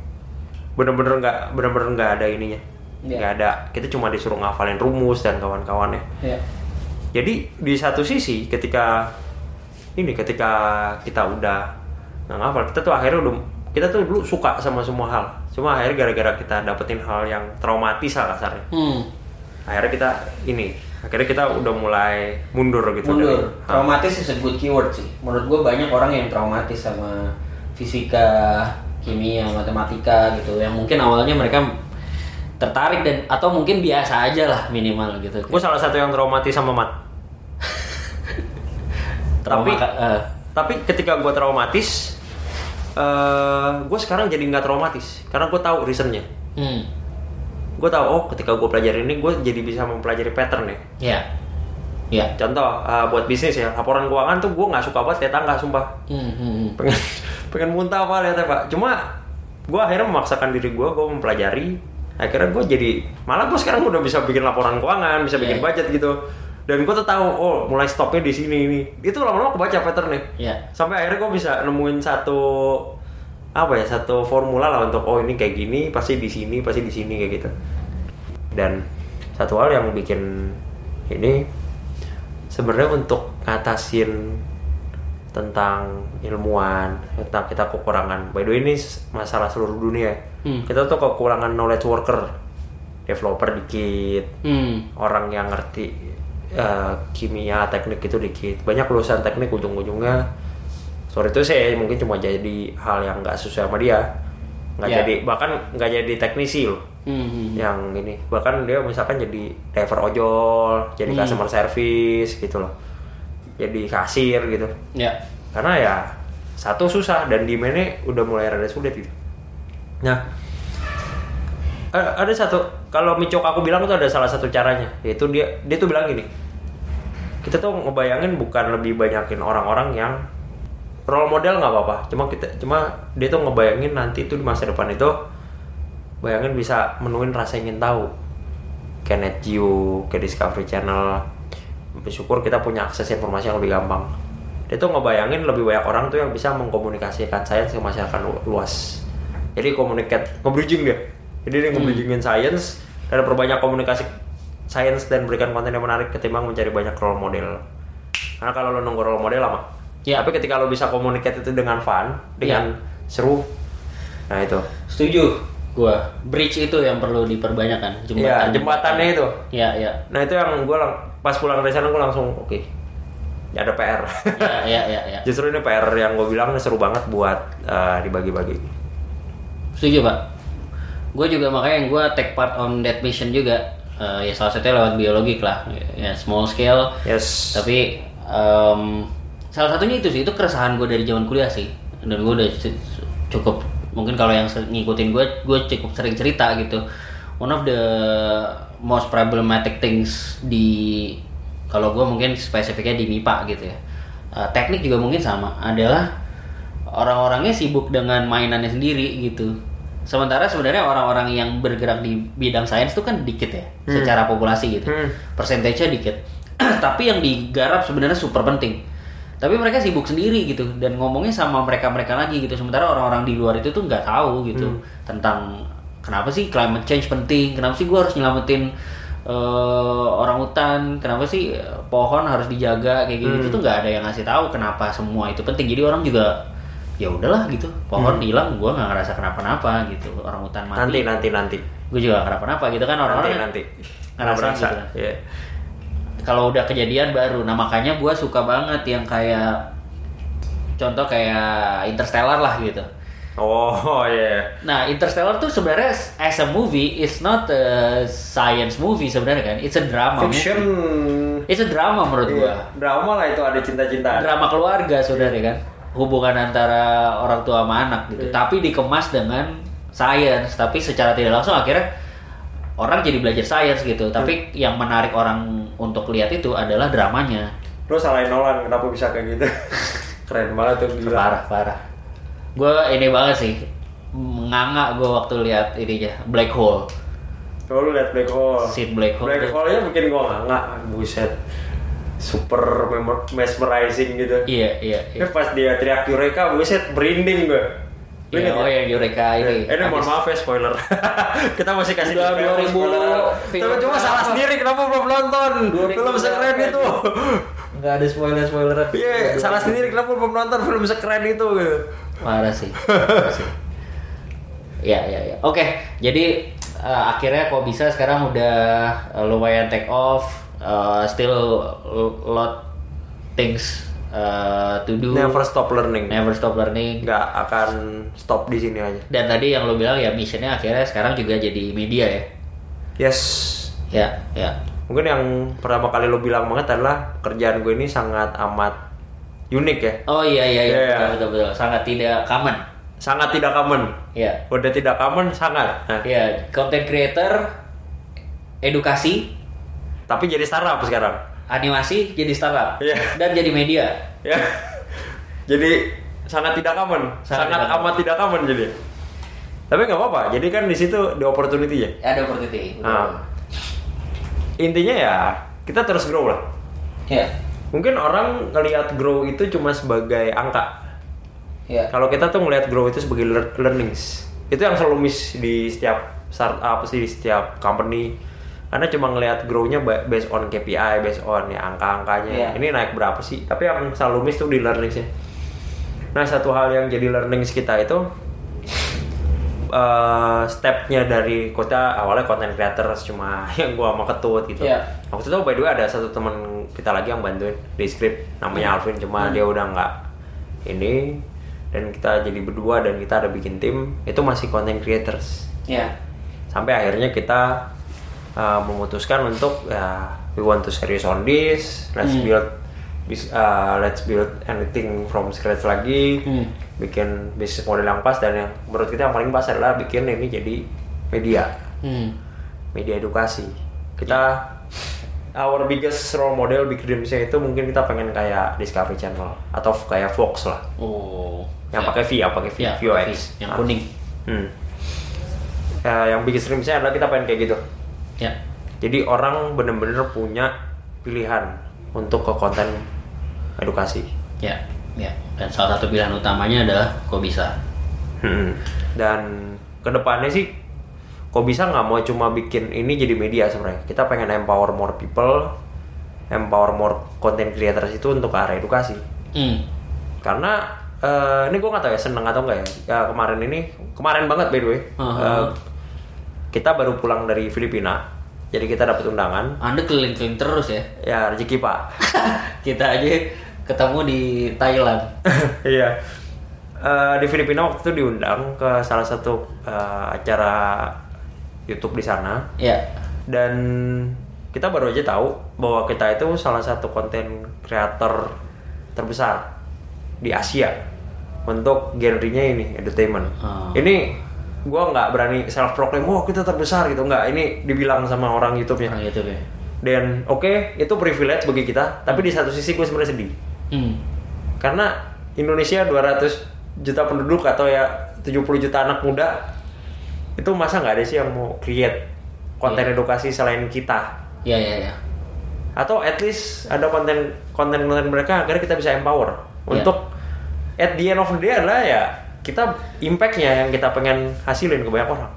Bener-bener nggak bener-bener nggak ada ininya. Iya. Nggak ada. Kita cuma disuruh ngafalin rumus dan kawan-kawannya. Iya. Jadi di satu sisi ketika ini ketika kita udah nggak ngafal, kita tuh akhirnya udah kita tuh dulu suka sama semua hal. Cuma akhirnya gara-gara kita dapetin hal yang traumatis lah kasarnya. Hmm. Akhirnya kita ini akhirnya kita udah mulai mundur gitu Mundur. dari- Traumatis is a good keyword sih. Menurut gue banyak orang yang traumatis sama fisika, kimia, matematika gitu. Yang mungkin awalnya mereka tertarik dan atau mungkin biasa aja lah minimal gitu. Gue salah satu yang traumatis sama mat. Trauma, tapi- eh, Tapi ketika gue traumatis, eh gue sekarang jadi nggak traumatis karena gue tahu reasonnya. hmm. gue tahu oh ketika gue pelajari ini gue jadi bisa mempelajari pattern ya ya ya contoh uh, buat bisnis ya laporan keuangan tuh gue nggak suka banget lihat angka sumpah Hmm, hmm, hmm. pengen pengen muntah apa lihatnya pak cuma gue akhirnya memaksakan diri gue gue mempelajari akhirnya gue jadi malah gue sekarang udah bisa bikin laporan keuangan bisa bikin Iya. budget gitu dan gue tuh tahu oh mulai stopnya di sini ini. Itu lama-lama kebaca patternnya. Ya sampai akhirnya gue bisa nemuin satu apa ya satu formula lah untuk oh ini kayak gini pasti di sini pasti di sini kayak gitu. Dan satu hal yang bikin ini sebenarnya untuk ngatasin tentang ilmuwan tentang kita kekurangan by the way ini masalah seluruh dunia. Hmm. kita tuh kekurangan knowledge worker. Developer dikit. Hmm. orang yang ngerti eh, kimia teknik itu dikit. Banyak lulusan teknik ujung-ujungnya. Sorry itu saya mungkin cuma jadi hal yang nggak sesuai sama dia. Nggak Ya. jadi bahkan nggak jadi teknisi loh. Hmm, hmm. yang ini. Bahkan dia misalkan jadi driver ojol jadi Hmm. customer service gitu loh. Jadi kasir gitu. Ya. Karena ya satu susah dan demandnya udah mulai rada sulit gitu. Nah ada satu kalau Micok aku bilang tuh ada salah satu caranya. Yaitu dia dia tuh bilang gini kita tuh ngebayangin bukan lebih banyakin orang-orang yang role model nggak apa-apa. Cuma kita cuma dia tuh ngebayangin nanti tuh di masa depan itu bayangin bisa menuin rasa ingin tahu. Kayak Geo, kayak Discovery Channel. Bersyukur kita punya akses informasi yang lebih gampang. Dia tuh ngebayangin lebih banyak orang tuh yang bisa mengkomunikasikan sains ke masyarakat lu- luas. Jadi komunikat nge-bridging dia jadi dia nge-bridgingin sains dan perbanyak komunikasi sains dan berikan konten yang menarik ketimbang mencari banyak role model karena kalau lo nunggu role model lama Ya. tapi ketika lo bisa komunikasi itu dengan fun dengan seru nah itu setuju gua bridge itu yang perlu diperbanyakkan Iya, jembatannya itu. ya ya Nah itu yang gue pas pulang dari sana gue langsung oke, ya ada PR. ya ya ya, ya. Justru ini PR yang gue bilang seru banget buat uh, dibagi-bagi. Setuju pak. Gue juga makanya gue take part on that mission juga. Eh, ya salah satunya lewat biologi lah. Ya small scale. Yes. Tapi em, salah satunya itu sih itu keresahan gue dari zaman kuliah sih. Dan gue udah cu- cukup mungkin kalau yang ngikutin gue gue cukup sering cerita gitu. One of the most problematic things di kalau gue mungkin spesifiknya di MIPA gitu ya. Eh, teknik juga mungkin sama adalah orang-orangnya sibuk dengan mainannya sendiri gitu. Sementara sebenarnya orang-orang yang bergerak di bidang sains itu kan dikit ya, secara populasi gitu. Hmm. Persentasenya dikit. Tapi yang digarap sebenarnya super penting. Tapi mereka sibuk sendiri gitu dan ngomongnya sama mereka-mereka lagi gitu. Sementara orang-orang di luar itu tuh nggak tahu gitu tentang kenapa sih climate change penting, kenapa sih gua harus nyelamatin eh, orang hutan, kenapa sih eh, pohon harus dijaga kayak gitu. Itu tuh nggak ada yang ngasih tahu kenapa semua itu penting. Jadi orang juga ya udahlah gitu pohon hilang gua nggak ngerasa kenapa-napa gitu orang hutan mati Nanti nanti nanti. gue juga gak kenapa-napa gitu kan orang-orang nanti nanti. ngerasa berasa. gitu. Iya. kalau udah kejadian baru nah makanya gue suka banget yang kayak contoh kayak Interstellar lah gitu Oh iya. nah Interstellar tuh sebenarnya as a movie it's not a science movie sebenarnya kan it's a drama Fiction. movie. it's a drama menurut gue Iya. Drama lah itu ada cinta-cintaan. drama keluarga sebenarnya kan hubungan antara orang tua sama anak gitu Iya. tapi dikemas dengan science tapi secara tidak langsung akhirnya orang jadi belajar science gitu tapi Iya. yang menarik orang untuk lihat itu adalah dramanya Lo salahin Nolan kenapa bisa kayak gitu? Keren banget tuh gila. parah parah gue ini banget sih nganga gue waktu lihat ininya black hole Kalau lu liat Black Hole. Scene Black Hole. Black Hole-nya bikin gua nggak buset. Super mesmerizing gitu. iya iya iya pas dia teriak Eureka, buset merinding gue. Lu Iya, oh ya? yang Eureka ini Eh, ini mohon maaf ya spoiler. Kita masih kasih Udah disclaimer 2000 spoiler. film Tapi cuma salah berapa? sendiri kenapa belum nonton? 2000 Film sekeren itu. nggak ada spoiler spoiler Iya, salah sendiri kenapa belum nonton film sekeren itu gitu. Parah sih. Parah sih. Ya, ya, ya. Oke, jadi eh, akhirnya kok bisa sekarang udah eh, lumayan take off, eh, still lot things eh, to do. Never stop learning. Never stop learning. Nggak akan stop di sini aja. Dan tadi yang lo bilang ya missionnya akhirnya sekarang juga jadi media ya. Yes. Ya, ya. Mungkin yang pertama kali lo bilang banget adalah kerjaan gue ini sangat amat unik ya. Oh iya iya iya, Iya, iya. betul, betul betul. Sangat tidak common. Sangat tidak common. Ya. Udah tidak common sangat. Nah, Ya, content creator edukasi, Tapi jadi startup sekarang. animasi jadi startup Iya. dan jadi media. Ya. jadi sangat tidak common, Sangat sangat, tidak amat tidak common jadi. Tapi nggak apa-apa. Jadi kan di situ di opportunity ya. Ada opportunity. Nah, intinya ya kita terus grow lah. Ya. Mungkin orang ngelihat grow itu cuma sebagai angka. Ya. Kalau kita tuh ngelihat grow itu sebagai lear- learnings. Itu yang selalu miss di setiap startup sih di setiap company. Karena cuma ngelihat grow-nya ba- based on KPI, based on ya angka-angkanya. Iya. Ini naik berapa sih? Tapi yang selalu miss tuh di learningsnya. Nah, satu hal yang jadi learnings kita itu eh stepnya dari kota awalnya content creators cuma yang gua sama ketut gitu. Iya. Waktu itu by the way ada satu teman kita lagi yang bantuin di script namanya Alvin cuma dia udah nggak ini dan kita jadi berdua dan kita ada bikin tim itu masih content creators. Ya. Sampai akhirnya kita uh, memutuskan untuk ya we want to serious on this, let's Hmm. build bis- uh, let's build anything from scratch lagi Hmm. bikin bisnis model yang pas dan yang menurut kita yang paling pas adalah bikin ini jadi media Hmm. media edukasi kita our biggest role model big dreamsnya itu mungkin kita pengen kayak Discovery Channel atau kayak Fox lah Oh. yang pakai V yang pakai V Ya, VOX yang kuning. hmm. Ya, yang biggest dreamsnya adalah kita pengen kayak gitu Ya. jadi orang bener-bener punya pilihan untuk ke konten edukasi Ya. Ya. Dan salah satu pilihan utamanya adalah kok bisa. Hmm. Dan ke depannya sih, kok bisa nggak mau cuma bikin ini jadi media sebenarnya. Kita pengen empower more people, empower more content creators itu untuk ke arah edukasi. Hmm. Karena eh, ini gue nggak tahu ya seneng atau enggak ya. Ya kemarin ini, kemarin banget by the way, Aha. eh, kita baru pulang dari Filipina, jadi kita dapat undangan. Anda keliling-keliling terus ya. Ya rezeki pak. Kita aja ketemu di Thailand. Iya. Eh, di Filipina waktu itu diundang ke salah satu eh, acara YouTube di sana Ya. dan kita baru aja tahu bahwa kita itu salah satu konten kreator terbesar di Asia untuk genrenya ini entertainment. Oh. Ini gua nggak berani self proclaim, oh kita terbesar gitu nggak. Ini dibilang sama orang YouTube-nya. Orang YouTube ya. Dan oke itu privilege bagi kita, tapi di satu sisi gue sebenarnya sedih Hmm. karena Indonesia 200 juta penduduk atau ya 70 juta anak muda itu masa nggak ada sih yang mau create konten edukasi selain kita Ya ya ya. atau at least ada konten konten konten mereka agar kita bisa empower Iya. untuk at the end of the day adalah ya kita impactnya yang kita pengen hasilin ke banyak orang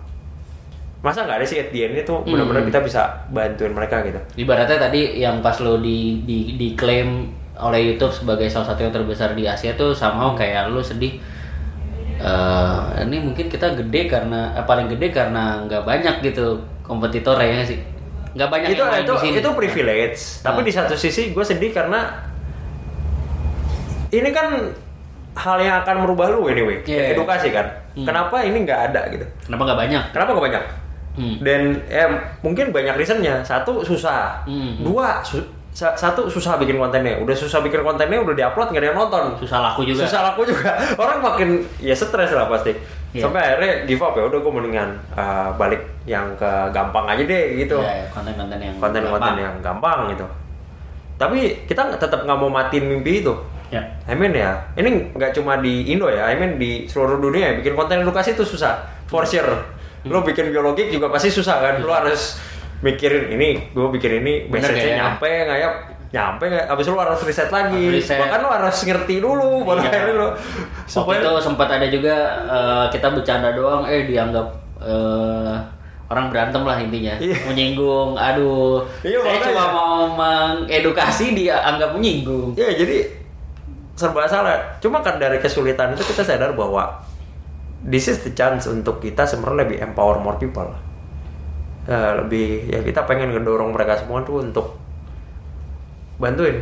masa nggak ada sih at the end itu benar-benar Hmm. kita bisa bantuin mereka gitu Ibaratnya tadi yang pas lo di di diklaim oleh YouTube sebagai salah satu yang terbesar di Asia tuh somehow kayak lu sedih. Eh, ini mungkin kita gede karena eh, paling gede karena nggak banyak gitu kompetitor ya sih. Nggak banyak itu yang itu itu privilege tapi Nah. di satu sisi gue sedih karena ini kan hal yang akan merubah lu anyway Iya. edukasi kan Hmm. kenapa ini nggak ada gitu Kenapa nggak banyak? kenapa nggak banyak Hmm. dan eh, mungkin banyak reasonnya satu susah Hmm. dua su- sa- satu susah bikin kontennya udah susah bikin kontennya udah diupload nggak ada yang nonton Susah laku juga. susah laku juga orang makin ya stres lah pasti Iya. sampai akhirnya give up ya udah gue mendingan uh, balik yang ke gampang aja deh gitu Iya, konten-konten yang konten-konten yang gampang gitu. Tapi kita tetap nggak mau matiin mimpi itu. Ya. I mean ya, ini nggak cuma di Indo ya, I mean di seluruh dunia ya, bikin konten edukasi itu susah, for sure. Hmm. Lo bikin biologi juga pasti susah kan, lo harus mikirin ini, gue bikin ini, message-nya ya? nyampe nggak ya, nyampe nggak, abis lo harus riset lagi, riset. bahkan lo harus ngerti dulu, baru Iya. akhirnya lo Waktu itu sempat ada juga eh, kita bercanda doang, eh dianggap eh, orang berantem lah intinya, Iya. menyinggung. Aduh, Iya, saya cuma mau mengedukasi dia anggap menyinggung. Ya jadi serba salah. Cuma kan dari kesulitan itu kita sadar bahwa this is the chance untuk kita sebenarnya lebih empower more people. Eh, lebih ya kita pengen ngedorong mereka semua tuh untuk bantuin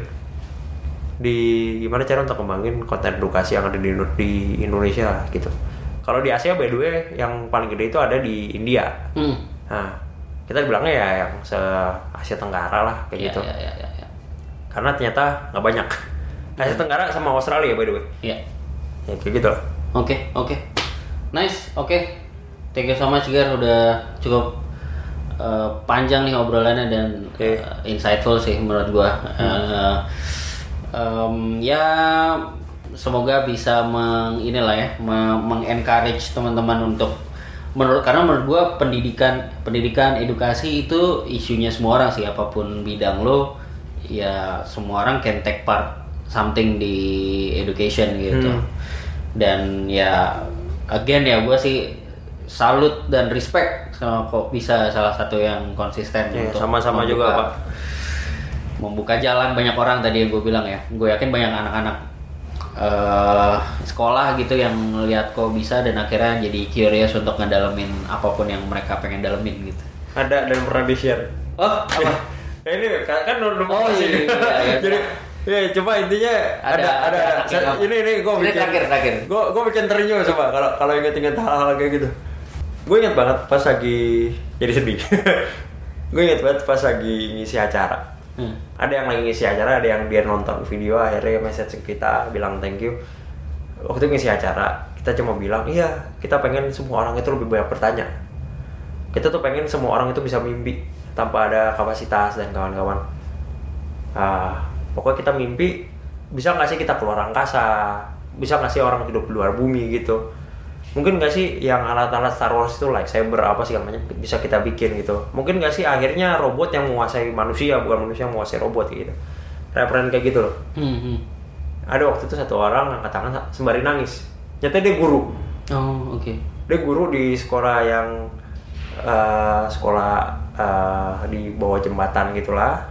di gimana cara untuk kembangin konten edukasi yang ada di, di Indonesia gitu. Kalau di Asia by the way yang paling gede itu ada di India. Hmm. Nah, kita bilangnya ya yang se Asia Tenggara lah kayak Ya, gitu ya, ya, ya, ya. karena ternyata nggak banyak Asia Tenggara sama Australia by the way Ya. ya kayak gitu lah Oke, oke. Nice, oke. Thank you so much Gar udah cukup eh, panjang nih obrolannya dan Oke. eh, insightful sih menurut gua. Eh, em, ya semoga bisa meng inilah ya me- mengencourage teman-teman untuk menurut karena menurut gua pendidikan pendidikan edukasi itu isunya semua orang sih apa pun bidang lo ya semua orang can take part something di education gitu Hmm. dan ya again ya gue sih salut dan respect sama kok bisa salah satu yang konsisten Ya, untuk sama-sama membuka- juga, Pak. membuka jalan banyak orang tadi yang gue bilang ya gue yakin banyak anak-anak eh, sekolah gitu yang lihat kok bisa dan akhirnya jadi curious untuk ngedalemin apa pun yang mereka pengen dalemin gitu Ada dan pernah di share. oh apa Ya, ini kan kan udah Oh, iya, iya, iya. Jadi ya coba intinya Ada- ada ada, ada ada. ini ini gue bikin terakhir, terakhir. Gue gue bikin terenyuh coba kalau kalau inget-inget hal-hal kayak gitu. Gue inget banget pas lagi jadi sedih. gue inget banget pas lagi ngisi acara. Hmm. Ada yang lagi ngisi acara, ada yang dia nonton video akhirnya message kita bilang thank you. Waktu ngisi acara, kita cuma bilang iya kita pengen semua orang itu lebih banyak bertanya. Kita tuh pengen semua orang itu bisa mimpi tanpa ada kapasitas dan kawan-kawan. Ah, pokoknya kita mimpi bisa nggak sih kita keluar angkasa, bisa nggak sih orang hidup di luar bumi gitu. Mungkin nggak sih yang alat-alat Star Wars itu lightsaber apa sih namanya bisa kita bikin gitu. Mungkin nggak sih akhirnya robot yang menguasai manusia bukan manusia yang menguasai robot gitu. Referen kayak gitu loh. Hmm, hmm. Ada waktu itu satu orang angkat tangan sembari nangis. Nyata dia guru. oh oke Dia guru di sekolah yang eh, sekolah eh, di bawah jembatan gitulah.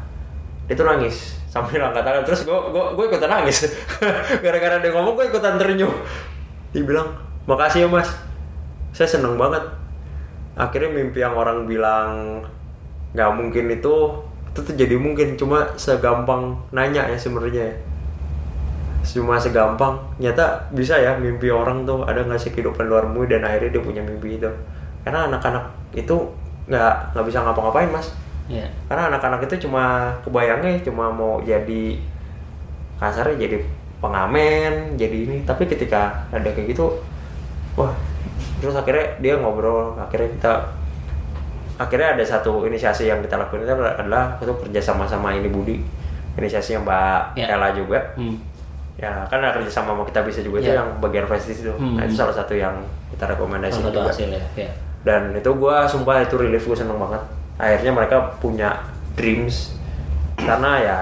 Dia tuh nangis sambil angkat tangan. Terus gue gue gue ikutan nangis. Gara-gara dia ngomong gue ikutan terenyuh. Dia bilang makasih ya mas. Saya seneng banget. Akhirnya mimpi yang orang bilang nggak mungkin itu itu jadi mungkin cuma segampang nanya ya sebenarnya cuma segampang nyata bisa ya mimpi orang tuh ada nggak sih kehidupan luar bumi dan akhirnya dia punya mimpi itu karena anak-anak itu nggak nggak bisa ngapa-ngapain mas ya karena anak-anak itu cuma kebayangnya cuma mau jadi kasarnya jadi pengamen jadi ini. Tapi ketika ada kayak gitu wah terus akhirnya dia ngobrol. Akhirnya kita akhirnya ada satu inisiasi yang kita lakukan itu adalah itu kerja sama sama ini Budi. Inisiasi yang Mbak Ya. Ella juga. Hmm. ya kan ada kerja sama sama kita bisa juga itu Ya. yang bagian prestis itu. Hmm. nah itu salah satu yang kita rekomendasi juga. hasil ya ya dan itu gue sumpah itu relief gue seneng banget akhirnya mereka punya dreams. Karena ya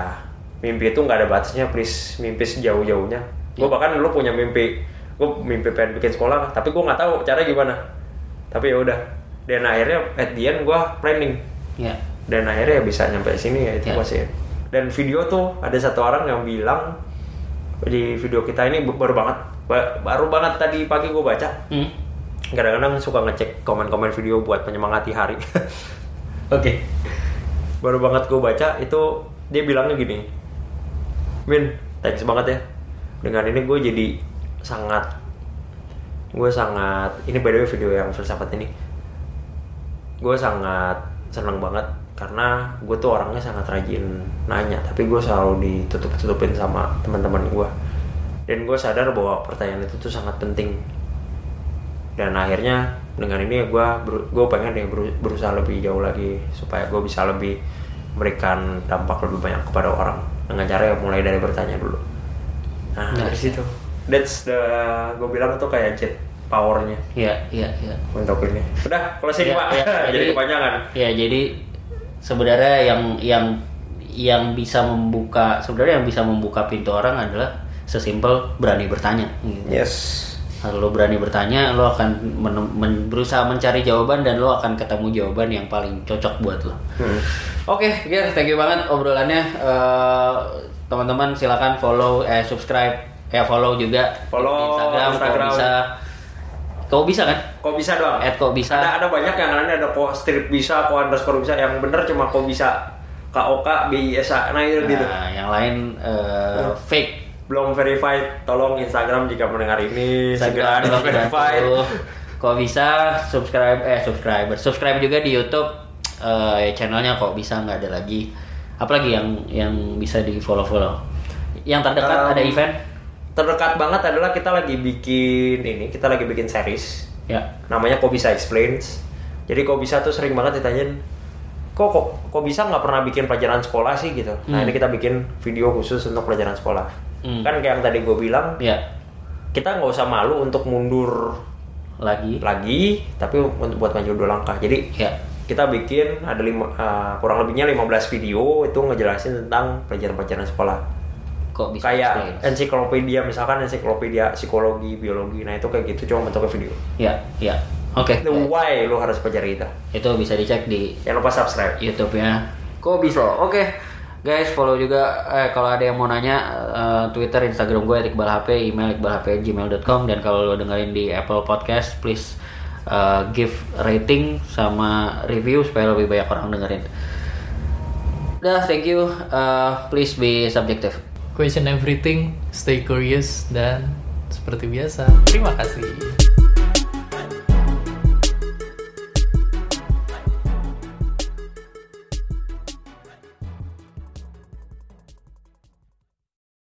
mimpi itu nggak ada batasnya please. Mimpi sejauh-jauhnya. Gue Ya. bahkan dulu punya mimpi. Gue mimpi pengen bikin sekolah tapi gue nggak tahu cara gimana. Tapi ya udah. Dan akhirnya at the end gue planning. Ya dan akhirnya ya bisa nyampe sini ya itu masih. Dan video tuh ada satu orang yang bilang di video kita ini baru banget. Ba- baru banget tadi pagi gue baca. Hmm. kadang-kadang suka ngecek komen-komen video buat menyemangati hari oke. Baru banget gue baca itu dia bilangnya gini. Min thanks banget ya. Dengan ini gue jadi sangat gue sangat ini by the way video yang filsafat ini. Gue sangat seneng banget karena gue tuh orangnya sangat rajin nanya tapi gue selalu ditutup-tutupin sama teman-teman gue dan gue sadar bahwa pertanyaan itu tuh sangat penting dan akhirnya dengan ini gue gue pengen beru- berusaha lebih jauh lagi supaya gue bisa lebih memberikan dampak lebih banyak kepada orang. Dengan cara ya mulai dari bertanya dulu. Nah dari situ. that's the gue bilang tuh kayak jet powernya. Ya ya ya untuk ini. Udah closing Ya, pak. ya, jadi kepanjangan. Ya jadi sebenarnya yang yang yang bisa membuka sebenarnya yang bisa membuka pintu orang adalah sesimpel berani bertanya. Gitu. yes lo berani bertanya, lo akan men- men- berusaha mencari jawaban dan lo akan ketemu jawaban yang paling cocok buat lo. Hmm. Oke, Ger, thank you banget obrolannya. Eh, teman-teman silakan follow, eh subscribe, ya follow juga Follow di Instagram, Instagram. Kok bisa. Kau bisa kan? kok bisa doang At kok bisa. ada ada banyak yang lainnya ada kok strip bisa kok underscore bisa yang bener cuma kok bisa k o k b i s a nah itu gitu Nah, yang lain eh, fake. Belum verified tolong Instagram jika mendengar ini segera ada verified. Kok bisa subscribe eh subscriber subscribe juga di YouTube eh, channelnya kok bisa nggak ada lagi. Apalagi yang yang bisa di follow follow yang terdekat Um, ada event? terdekat banget adalah kita lagi bikin ini kita lagi bikin series. Ya. Namanya kok bisa explains. Jadi kok bisa tuh sering banget ditanyain kok kok, kok bisa nggak pernah bikin pelajaran sekolah sih? gitu. Nah ini kita bikin video khusus untuk pelajaran sekolah. Hmm. Kan kayak yang tadi gue bilang, Ya, kita nggak usah malu untuk mundur lagi. lagi, tapi untuk buat maju dua langkah. Jadi Ya, kita bikin ada lima, eh, kurang lebihnya 15 video itu ngejelasin tentang pelajaran-pelajaran sekolah. kok bisa Kayak ensiklopedia misalkan ensiklopedia psikologi, biologi. Nah, itu kayak gitu cuma bentuknya video. Ya, ya. Oke. The why lu harus pelajari itu. Itu bisa dicek di Jangan lupa subscribe. YouTube ya. Kok bisa? Oke. Guys, follow juga eh, kalau ada yang mau nanya eh, Twitter, Instagram gue @iqbalhp, email iqbalhp@gmail.com dan kalau lo dengerin di Apple Podcast, please eh, give rating sama review supaya lebih banyak orang dengerin. Dah, thank you. Eh, please be subjective. Question everything, stay curious dan seperti biasa. Terima kasih.